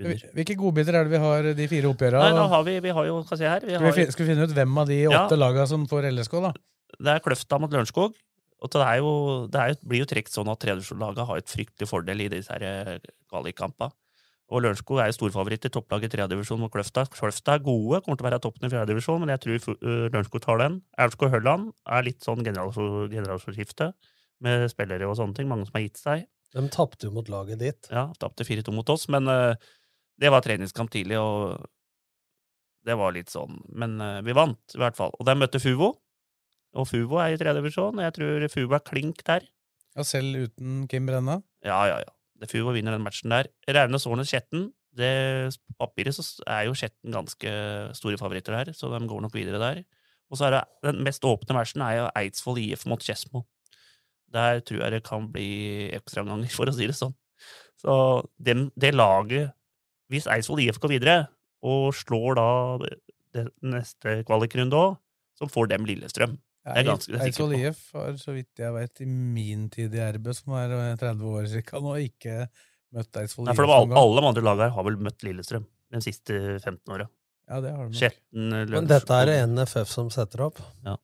under. Hvilke godbiter er det vi har de fire oppgjørene? Nei, nå har vi, vi har jo, vi her vi har, skal vi finne ut hvem av de Ja. åtte laga som får LSK, da? Det er Kløfta mot Lørenskog. Og det, er jo, det er, jo- blir jo trukket sånn at tredjedivisjonlaget har et fryktelig fordel i disse eh, kvalikkampene. Og Lørenskog er jo storfavoritt i topplaget i tredjedivisjon mot Kløfta. Kløfta er gode, kommer til å være toppen i fjerdedivisjon, men jeg tror øh, Lørenskog tar den. Aurskog-Hølland er litt sånn generals- generalskifte med spillere og sånne ting. Mange som har gitt seg. De tapte jo mot laget ditt. Ja, tapte 4-2 mot oss, men uh, det var treningskamp tidlig, og det var litt sånn Men uh, vi vant, i hvert fall. Og de møtte Fuvo. Og Fuvo er i tredjedivisjon, og jeg tror Fuvo er klink der. Ja, selv uten Kim Brenna? Ja, ja, ja. Det Fuvo vinner den matchen der. Raunes Årnes Skjetten. Det på papiret så er jo Skjetten ganske store favoritter der, så de går nok videre der. Og så er det den mest åpne matchen er jo Eidsvoll IF mot Skedsmo. Der tror jeg det kan bli ekstraomganger, for å si det sånn. Så dem, det laget Hvis Eidsvoll IF går videre, og slår da det neste kvalikrunde òg, så får dem Lillestrøm. Det er ganske det er Eidsvoll. IF har, så vidt jeg vet, i min tid i RB, som er eh, 30 år cirka nå, ikke møtt Eidsvoll Nei, IF for det noen gang. alle de andre lagene her har vel møtt Lillestrøm de siste 15 åra. Ja, det har de nok. Skjetten, Men dette er det NFF som setter opp, Ja.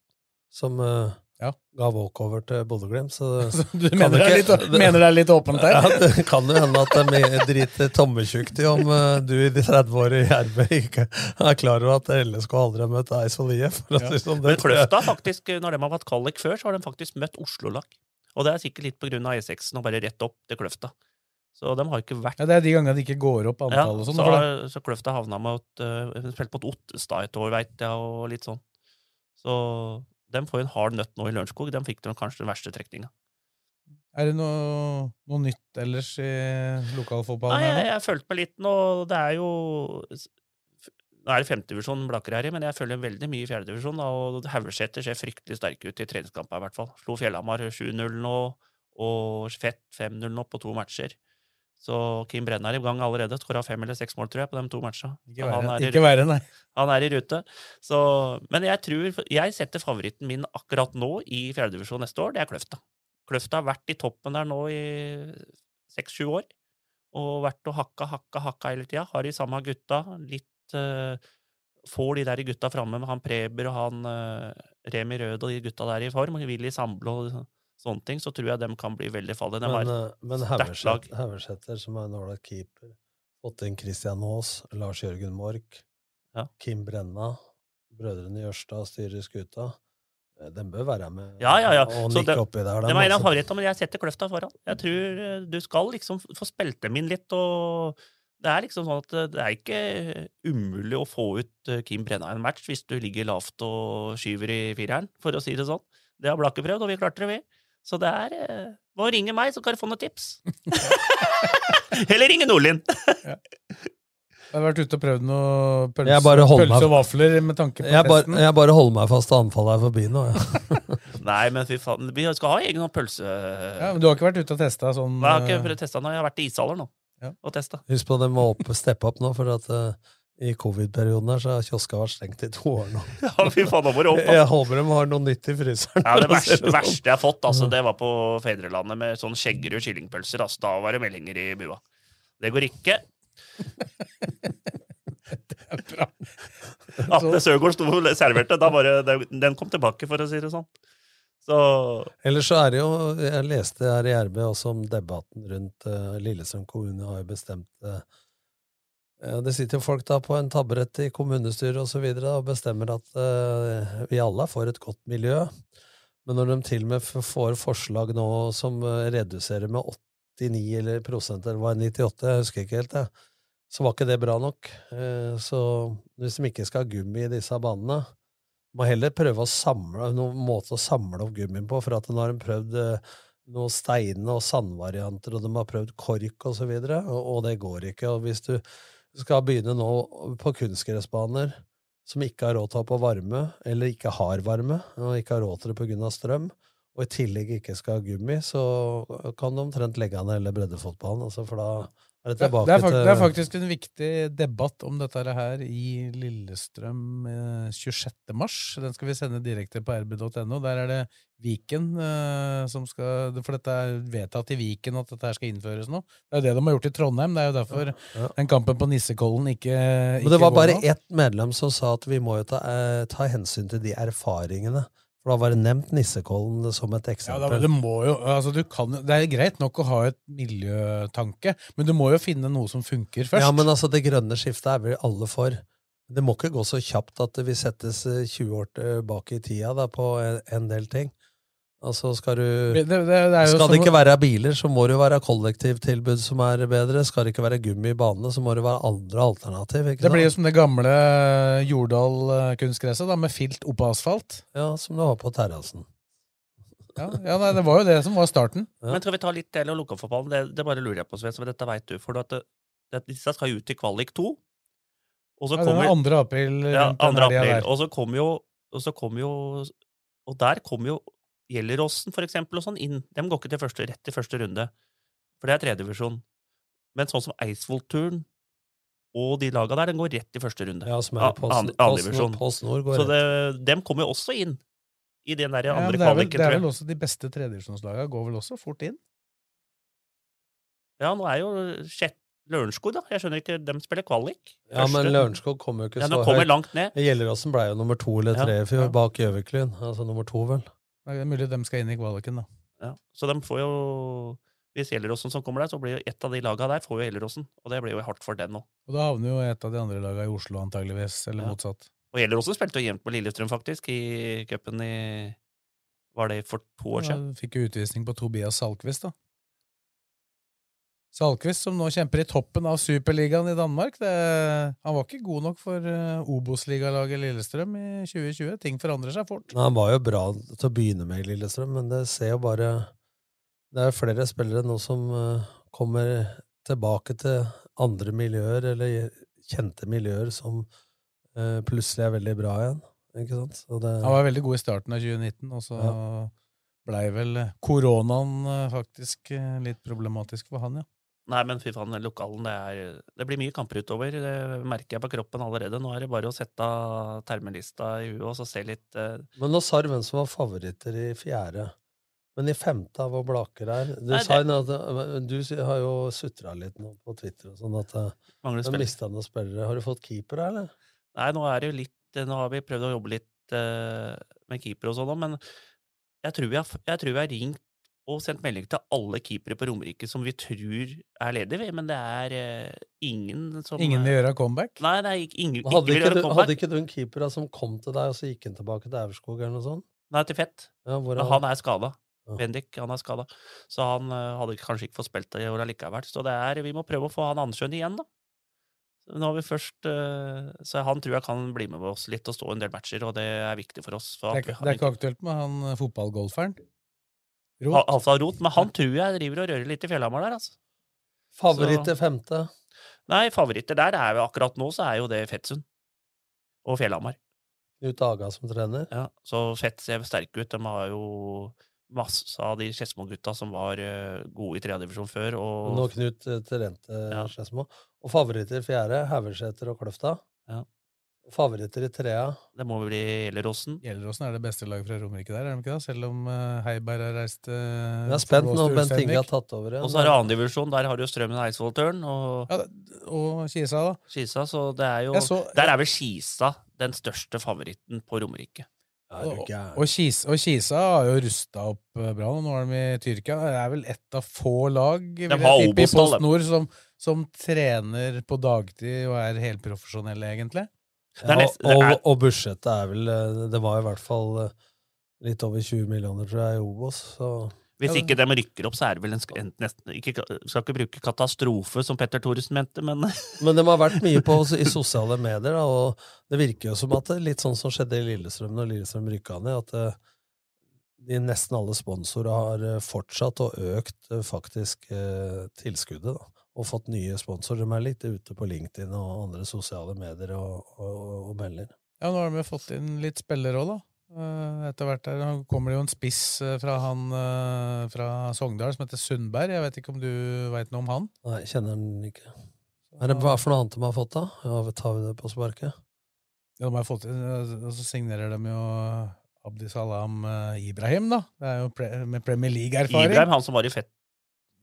som eh, Ja. ga walkover til Bodø-Glimt. Så Så du mener det, ikke- litt, mener det er litt åpent der? Ja, det kan jo hende at de driter tommetjukt i om uh, du i de 30 åra i Jerve ikke er klar over at LSK aldri har møtt Eidsvoll IF. Ja. sånn. Men Kløfta, faktisk, når de har vært kvalik før, så har de faktisk møtt Oslo-lag. Og det er sikkert litt av E6-en og bare rett opp til Kløfta. Så de har ikke vært Ja, Det er de gangene de ikke går opp ja, antall og sånn. så, så Kløfta havna med at uh, Hun spilte mot Ottestad et år, veit jeg, og litt sånn. Så de får en hard nøtt nå i Lørenskog. De fikk de kanskje den verste trekninga. Er det noe, noe nytt ellers i lokalfotballen? Nei, jeg, har jeg følte meg litt nå Det er jo Nå er det femtedivisjon Blakker her i, men jeg følger veldig mye i fjerdedivisjon. Og Haugesæter ser fryktelig sterke ut i treningskamper, i hvert fall. Slo Fjellhamar 7-0 nå, og Fett 5-0 nå på to matcher. Så Kim Brenna er i gang allerede. Skåra fem eller seks mål, tror jeg, på de to matchene. Ikke Så verre, er ikke verre, nei. Han er i rute. Så, men jeg tror Jeg setter favoritten min akkurat nå i fjerdedivisjon neste år. Det er Kløfta. Kløfta har vært i toppen der nå i seks-sju år. Og vært og hakka, hakka, hakka hele tida. Har de samme gutta. Litt uh, Får de der gutta framme med han Preber og han uh, Remi Rød og de gutta der i form, og Willy Samble og sånne ting, så tror jeg dem kan bli veldig farlige. De Men, eh, men Haugesæter, som er en ålreit keeper, fått inn Christian Aas, Lars Jørgen Mork, Ja. Kim Brenna, brødrene Jørstad styrer skuta. Eh, Den bør være med Ja, ja, ja. og nikke det- oppi der. Det var en av favorittene, men jeg setter Kløfta foran. Jeg tror eh, du skal liksom få spilt dem inn litt, og det er liksom sånn at det er ikke umulig å få ut Kim Brenna i en match hvis du ligger lavt og skyver i fireren, for å si det sånn. Det har Blakke prøvd, og vi klarte det, vi. Så det er eh, Bare ring meg, så kan du få noen tips. Eller ringe Nordlien. Jeg har vært ute og prøvd noe pølse, Jeg bare holder meg- pølse og vafler med tanke på Jeg bare, jeg bare holder meg fast til anfallet er forbi nå. Ja. Nei, men fy faen, vi skal ha egen pølse... Ja, men du har ikke vært ute og testa sånn Nei, Jeg har ikke eh, prøvd å teste nå, jeg har vært i ishaller nå. Ja. Og testa. Husk på at de må steppe opp nå, for at eh, i covid-perioden her så har kioska vært stengt i to år nå. Ja, fy faen, må opp, altså. Jeg håper de har noe nytt i fryseren. Ja, Det verste, det verste jeg har fått, altså, det var på Fedrelandet med sånn Skjeggerud kyllingpølser. Altså, da var det meldinger i bua. Det går ikke. bra. Atle Søgaard sto og serverte. Da bare, den kom tilbake, for å si det sånn. Så Ellers så er det jo Jeg leste her i RB også om debatten rundt uh, Lillestrøm kommune har jo bestemt uh, Det sitter jo folk da på en taburett i kommunestyret og så videre og bestemmer at uh, vi alle får et godt miljø. Men når de til og med får forslag nå som uh, reduserer med 89 eller prosent, eller var det 98, jeg husker ikke helt, det, så var ikke det bra nok. Uh, Så hvis de ikke skal ha gummi i disse banene, må heller prøve å samle noen måte å samle opp gummien på, for at nå har de prøvd uh, noen stein- og sandvarianter, og de har prøvd kork og så videre, og, og det går ikke. Og hvis du skal begynne nå på kunstgressbaner som ikke har råd til å ha på varme, eller ikke har varme, og ikke har råd til det av strøm, og i tillegg ikke skal ha gummi, så kan du omtrent legge ned hele breddefotballen, altså, for da er det Det, er til det er faktisk en viktig debatt om dette her i Lillestrøm eh, 26. mars. Den skal vi sende direkte på rb.no. Der er det Viken eh, som skal For dette er vedtatt i Viken at dette her skal innføres nå. Det er jo det de har gjort i Trondheim. Det er jo derfor Ja. den kampen på Nissekollen ikke, Men ikke det var bare nå. ett medlem som sa at vi må jo ta, eh, ta hensyn til de erfaringene. For da var det nevnt Nissekollen som et eksempel. Ja, det, jo, altså du kan, det er greit nok å ha et miljøtanke, men du må jo finne noe som funker først. Ja, men altså, det grønne skiftet er vel alle for. Det må ikke gå så kjapt at vi settes eh, 20 år tilbake i tida da, på en del ting. Altså, skal du det, det, det er jo Skal det ikke være biler, så må det jo være kollektivtilbud som er bedre. Skal det ikke være gummi i banene, så må det være andre alternativ. Ikke Det blir jo som det gamle Jordal-kunstgresset, med filt oppå asfalt. Ja, som det var på terrassen. Ja, ja nei, det var jo det som var starten. Men skal vi ta litt del av lokalfotballen? Det, det bare lurer jeg på, Sven, for dette veit du. For at det, det, disse skal jo ut i kvalik 2. Og så Ja, den kommer er 2. april. ja, rundt 2. april. Og så kommer jo Og så kommer jo Og der kommer jo Gjelleråsen, for eksempel, og sånn inn. De går ikke til første, rett til første runde. For det er tredjedivisjon. Men sånn som Eidsvollturen og de laga der, den går rett i første runde. Ja, som er An- Post- an-. Går Så det, dem kommer jo også inn i den der Ja, andre det, er vel, kvaliken, det er vel også de beste tredjedivisjonslagene går vel også fort inn? Ja, nå er jo sjette Lørenskog, da. Jeg skjønner ikke, de spiller kvalik. Ja, men Lørenskog kommer jo ikke Ja, så høyt. Gjelleråsen ble jo nummer to eller tre ja, ja. bak Gjøviklyn. Altså nummer to, vel. Det er mulig de skal inn i kvaliken, da. Ja. Så de får jo Hvis Gjelleråsen som kommer der, så blir jo et av de laga der får jo Gjelleråsen. Og det blir jo hardt for den nå. Og da havner jo et av de andre lagene i Oslo, antageligvis, eller Ja. motsatt. Og Gjelleråsen spilte jo jevnt på Lillestrøm, faktisk, i cupen i Var det for to år Ja, siden? fikk jo utvisning på Tobias Salkvist, da. Salquist, som nå kjemper i toppen av Superligaen i Danmark. Det, han var ikke god nok for uh, Obos-ligalaget Lillestrøm i 2020. Ting forandrer seg fort. Nei, han var jo bra til å begynne med i Lillestrøm, men det ser jo bare Det er flere spillere nå som uh, kommer tilbake til andre miljøer, eller kjente miljøer, som uh, plutselig er veldig bra igjen. Ikke sant? Det, han var veldig god i starten av 2019, og så ja. blei vel koronaen faktisk litt problematisk for han, ja. Nei, men fy faen, lokalen, det, er, det blir mye kamper utover. Det merker jeg på kroppen allerede. Nå er det bare å sette termelista i huet og så se litt uh... Men nå sa du hvem som var favoritter i fjerde. Men i femte av hvor Blaker er Du, Nei, det... at, du har jo sutra litt nå på Twitter og sånn at du mista noen spillere. Har du fått keeper, eller? Nei, nå er det jo litt Nå har vi prøvd å jobbe litt uh, med keeper og sånn òg, men jeg tror, vi jeg tror vi har ringt og sendt melding til alle keepere på Romerike som vi tror er ledige, men det er uh, ingen som Ingen vil gjøre comeback? Nei, det er ingen, hadde, ikke, ikke du, hadde ikke du en keeper som kom til deg, og så gikk han tilbake til Aurskog eller noe sånt? Nei, til Fett. Ja, men han er skada. Ja. Bendik han er skada. Så han uh, hadde kanskje ikke fått spilt det i år allikevel. Så det er, vi må prøve å få han Andersjøen igjen, da. Nå har vi først uh, Så han tror jeg kan bli med oss litt og stå en del matcher, og det er viktig for oss. For det, er, det er ikke aktuelt med han fotballgolferen? Rot. Altså Rot. Men han tror jeg driver og rører litt i Fjellhamar der, altså. Favoritt til femte? Nei, favoritter der er jo akkurat nå så er jo det Fettsund. Og Fjellhamar. Knut Aga som trener? Ja, så Fett ser sterke ut. De har jo masse av de Skedsmo-gutta som var uh, gode i tredjedivisjon før. Og... Nå Knut trente Terente ja. Skedsmo. Og favoritter fjerde? Haugeseter og Kløfta? Ja. Favoritter i trea? Det må bli Gjelleråsen. Gjelleråsen er det beste laget fra Romerike der, er de ikke det? Selv om uh, Heiberg har reist uh, Jeg er spent når Bent Inge har tatt over. Og så er det annendivisjon. Der har du Strømmen Eidsvoll Tørn. Og, ja, og Kisa, da. Kisa, så det er jo så, Der er vel Kisa den største favoritten på Romerike. og, og, Kisa, og, Kisa, har jo rusta opp eh, bra. Nå er de i Tyrkia. Det er vel ett av få lag vil jeg tippe, i Post Nord som, som trener på dagtid og er helprofesjonelle, egentlig. Ja, nest, og, er, og, budsjettet er vel eh, Det var i hvert fall eh, litt over 20 millioner, tror jeg, i Obos. Så. Hvis ikke de rykker opp, så er det vel en, en nesten, ikke, Skal ikke bruke katastrofe, som Petter Thoresen mente, men Men de har vært mye på i sosiale medier, da, og det virker jo som at det er litt sånn som skjedde i Lillestrøm når Lillestrøm rykka ned, at det, eh, de nesten alle sponsorer har fortsatt og økt faktisk tilskuddet. da og fått nye sponsorer. De er litt ute på LinkedIn og andre sosiale medier og, og, og melder. Ja, nå har de fått inn litt spillere òg, da. Eh, etter hvert der kommer det jo en spiss eh, fra han eh, fra Sogndal som heter Sundberg. Jeg vet ikke om du veit noe om han? Nei, jeg kjenner han ikke. Er det Hva for noe annet de har fått, da? Ja, tar vi det på sparket? Ja, de har fått inn, og så signerer de jo Abdisalam Ibrahim, da. Det er jo med Premier League-erfaring. Ibrahim, han som var i Fett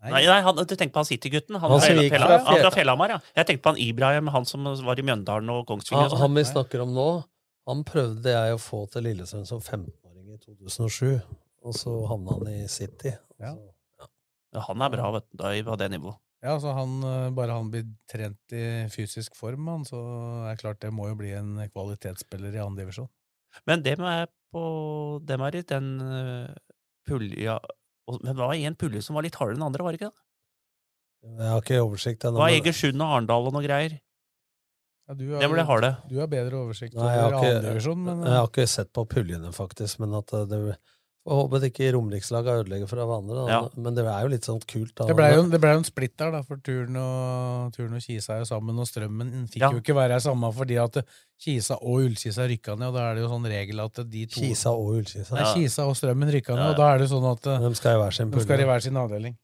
Nei, nei han, du tenker på han City-gutten? Han, han, han, fra Fjellhamar, ja. Jeg tenkte på han Ibrahim, han som var i Mjøndalen og Kongsvinger. Han, han vi snakker om nå, han prøvde jeg å få til Lillesund som 15-åring i 2007, og så havna han i City. Ja. ja. ja han er bra, vet du, på det nivået. Ja, altså han, eh, Bare han blir trent i fysisk form, han, så er det klart det må jo bli en kvalitetsspiller i andredivisjon. Men det med på dem er i den uh, pulja men det var en pulje som var litt hardere enn andre, var det ikke det? Jeg har ikke oversikt ennå. Det var Egersund og Arendal og noe greier. Ja, du har, det ble harde. Du har bedre oversikt over har jeg har ikke sett på puljene, faktisk, men at det, og håpet ikke romerikslaget ødelegger for hverandre, andre. Ja. Men det er jo litt sånn kult. Da. Det ble jo, ble jo en splitt der, da, for Turn og, turn og Kisa er jo sammen, og Strømmen fikk ja. jo ikke være samme fordi at Kisa og Ullkisa rykka ned, og da er det jo sånn regel at de to Kisa og Ullkisa? Nei, Kisa og Strømmen rykka ned, og da er det jo sånn at de skal i hver sin, skal i hver sin avdeling.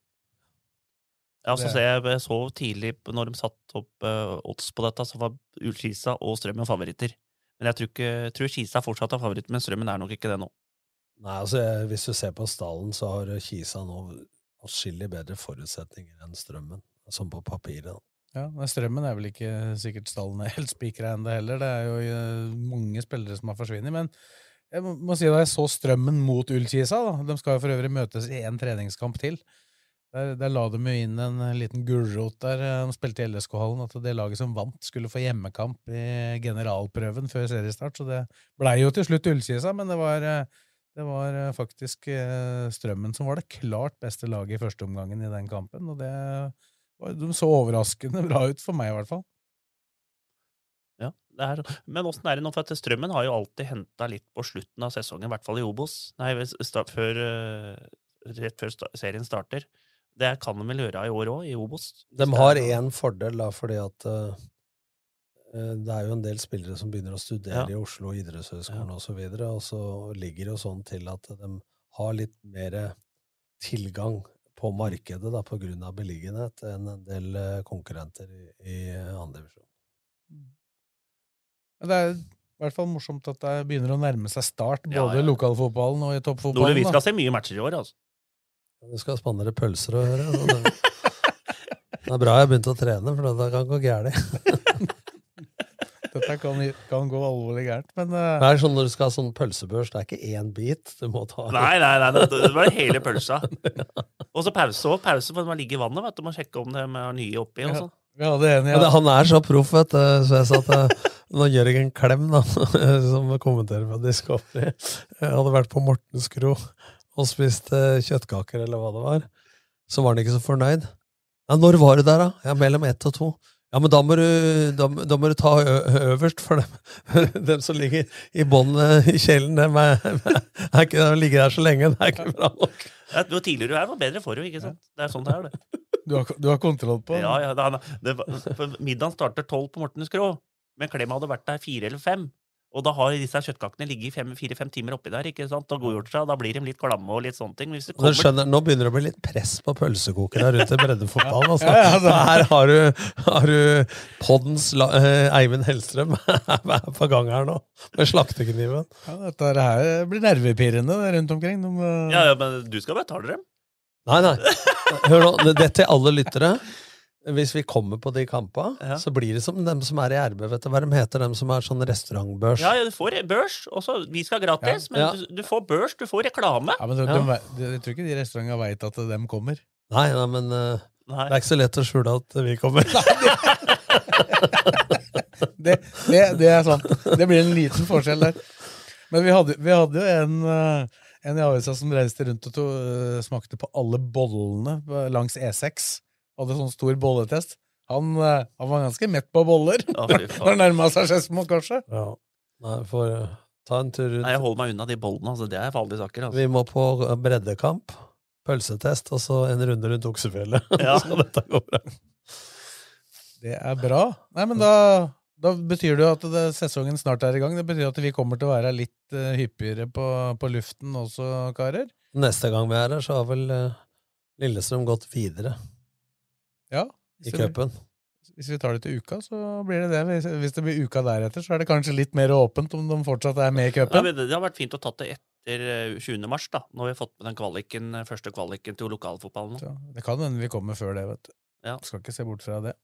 Ja, så, ser jeg så tidlig, når de satte opp uh, odds på dette, så var Ullkisa og Strømmen favoritter. Men jeg tror, ikke, tror Kisa fortsatt er favoritt, men Strømmen er nok ikke det nå. Nei, altså Hvis du ser på stallen, så har Kisa nå atskillig bedre forutsetninger enn Strømmen, som på papiret. Ja, men Strømmen er vel ikke sikkert stallen er helt spikra ennå heller. Det er jo eh, mange spillere som har forsvunnet. Men jeg må si da jeg så Strømmen mot Ullkisa, da. de skal jo for øvrig møtes i én treningskamp til. Der, der, la de jo inn en liten gulrot der. Eh, de spilte i LSK-hallen. At det laget som vant, skulle få hjemmekamp i generalprøven før seriestart. Så det blei jo til slutt Ullkisa, men det var eh, det var eh, faktisk eh, Strømmen som var det klart beste laget i første omgangen i den kampen, og det De så overraskende bra ut, for meg i hvert fall. Ja, det er, men åssen er det nå? For at Strømmen har jo alltid henta litt på slutten av sesongen, i hvert fall i Obos. Nei, start, før, uh, rett før serien starter. Det kan de vel gjøre i år òg, i Obos. De har én fordel, da, fordi at uh, det er jo en del spillere som begynner å studere ja. i Oslo idrettshøgskole ja. osv., og, så videre, og så ligger det jo sånn til at de har litt mer tilgang på markedet da, på grunn av beliggenhet enn en del konkurrenter i, i andre divisjon. Det er i hvert fall morsomt at det begynner å nærme seg start, både ja, ja. lokalfotballen og i toppfotballen. vi skal se mye matcher i år, altså. Du skal spandere pølser og høre. Det, det er bra jeg har begynt å trene, for det kan gå gærent. Dette kan, kan, gå alvorlig gærent, men uh... Det er sånn Når du skal ha sånn pølsebørs, det er ikke én bit du må ta. Nei, nei, nei, det, det var hele pølsa. Og så pause òg. Pause for man ligger i vannet. vet du, må sjekke om det er nye oppi. og sånn. Ja, det er enig, ja. Han er så proff, vet du. Så jeg sa at jeg en Klem, da, som kommenterer på Discovery, hadde vært på Mortens Kro og spist eh, kjøttkaker, eller hva det var, så var han ikke så fornøyd. Ja, når var du der, da? Ja, Mellom ett og to. Ja, men da må du, da, da må du ta øverst, for dem, dem som ligger i båndet i kjelen, dem er, er ikke, de ligger der så lenge. Det er ikke bra nok. Ja, jo tidligere du er, jo bedre for du, ikke sant? Det er sånn det er, det. Du har, du har kontroll på Ja, ja. Det, det, middagen starter tolv på Mortens Krå. Men Klem hadde vært der fire eller fem. Og da har disse kjøttkakene ligget fire-fem timer oppi der. ikke sant? Og godgjort seg, og da blir de litt klamme og litt sånne ting. Kommer... Skjønner, nå begynner det å bli litt press på pølsekokene rundt i breddefotballen. Altså. ja, ja. Her har du, har du poddens eh, Eivind Hellstrøm på gang her nå, med slaktekniven. Ja, dette her blir nervepirrende rundt omkring. De, uh... ja, ja, men du skal betale dem. Nei, nei. Hør nå, det til alle lyttere. Hvis vi kommer på de kampene, ja. så blir det som dem som er i RB. Vet du hva de heter, dem som er sånn restaurantbørs? Ja, ja du får børs. Også, vi skal gratis, ja. men ja. Du, du, får børs, du får reklame. Ja, men du, de, de, Jeg tror ikke de restaurantene veit at dem kommer. Nei, nei men uh, nei. det er ikke så lett å skjule at vi kommer. det, det, det, er sant. Det blir en liten forskjell der. Men vi hadde, vi hadde jo en, uh, en i avisa som reiste rundt og to, uh, smakte på alle bollene langs E6 hadde sånn stor bolletest. Han, eh, han var ganske mett på boller ja, når han nærma seg Skedsmo, kanskje. Ja. Nei, for uh, ta en tur rundt. Nei, Jeg holder meg unna de bollene. altså Det er farlige saker. Altså. Vi må på breddekamp, pølsetest og så en runde rundt Oksefjellet. Ja. så dette går bra. Det er bra. Nei, men da, da betyr det jo at det, sesongen snart er i gang. Det betyr at vi kommer til å være litt uh, hyppigere på, på, luften også, karer. Neste gang vi er her, så har vel uh, Lillestrøm gått videre. Ja. I cupen. Hvis vi tar det til uka, så blir det det. Hvis det blir uka deretter, så er det kanskje litt mer åpent om de fortsatt er med i cupen. Ja, det har vært fint å tatt det etter 20. Eh, mars, da. Når vi har fått med den kvaliken, eh, første kvaliken til lokalfotballen. Ja, det kan hende vi kommer før det, vet du. Ja. Skal ikke se bort fra det.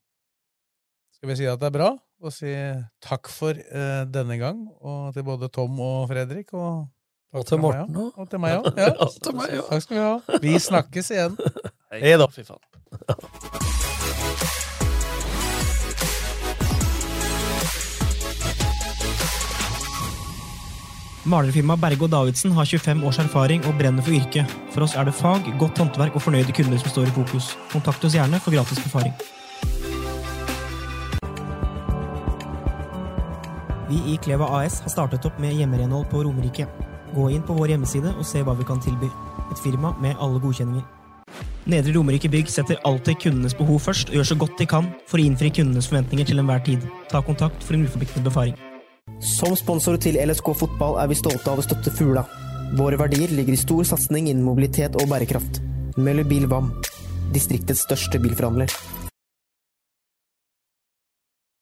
Skal vi si at det er bra, og si takk for eh, denne gang, og til både Tom og Fredrik. Og, og til Morten òg. Og til meg òg. Ja. Takk skal vi ha. Vi snakkes igjen. Hei da. Fy faen. Malerfirmaet Berge og Davidsen har 25 års erfaring og brenner for yrket. For oss er det fag, godt håndverk og fornøyde kunder som står i fokus. Kontakt oss gjerne for gratis befaring. Vi i Kleva AS har startet opp med hjemmerenhold på Romerike. Gå inn på vår hjemmeside og se hva vi kan tilby. Et firma med alle godkjenninger. Nedre Romerike Bygg setter alltid kundenes behov først og gjør så godt de kan for å innfri kundenes forventninger til enhver tid. Ta kontakt for en uforpliktende befaring. Som sponsor til LSK fotball er vi stolte av å støtte Fugla. Våre verdier ligger i stor satsing innen mobilitet og bærekraft. Møller Bil VAM, distriktets største bilforhandler.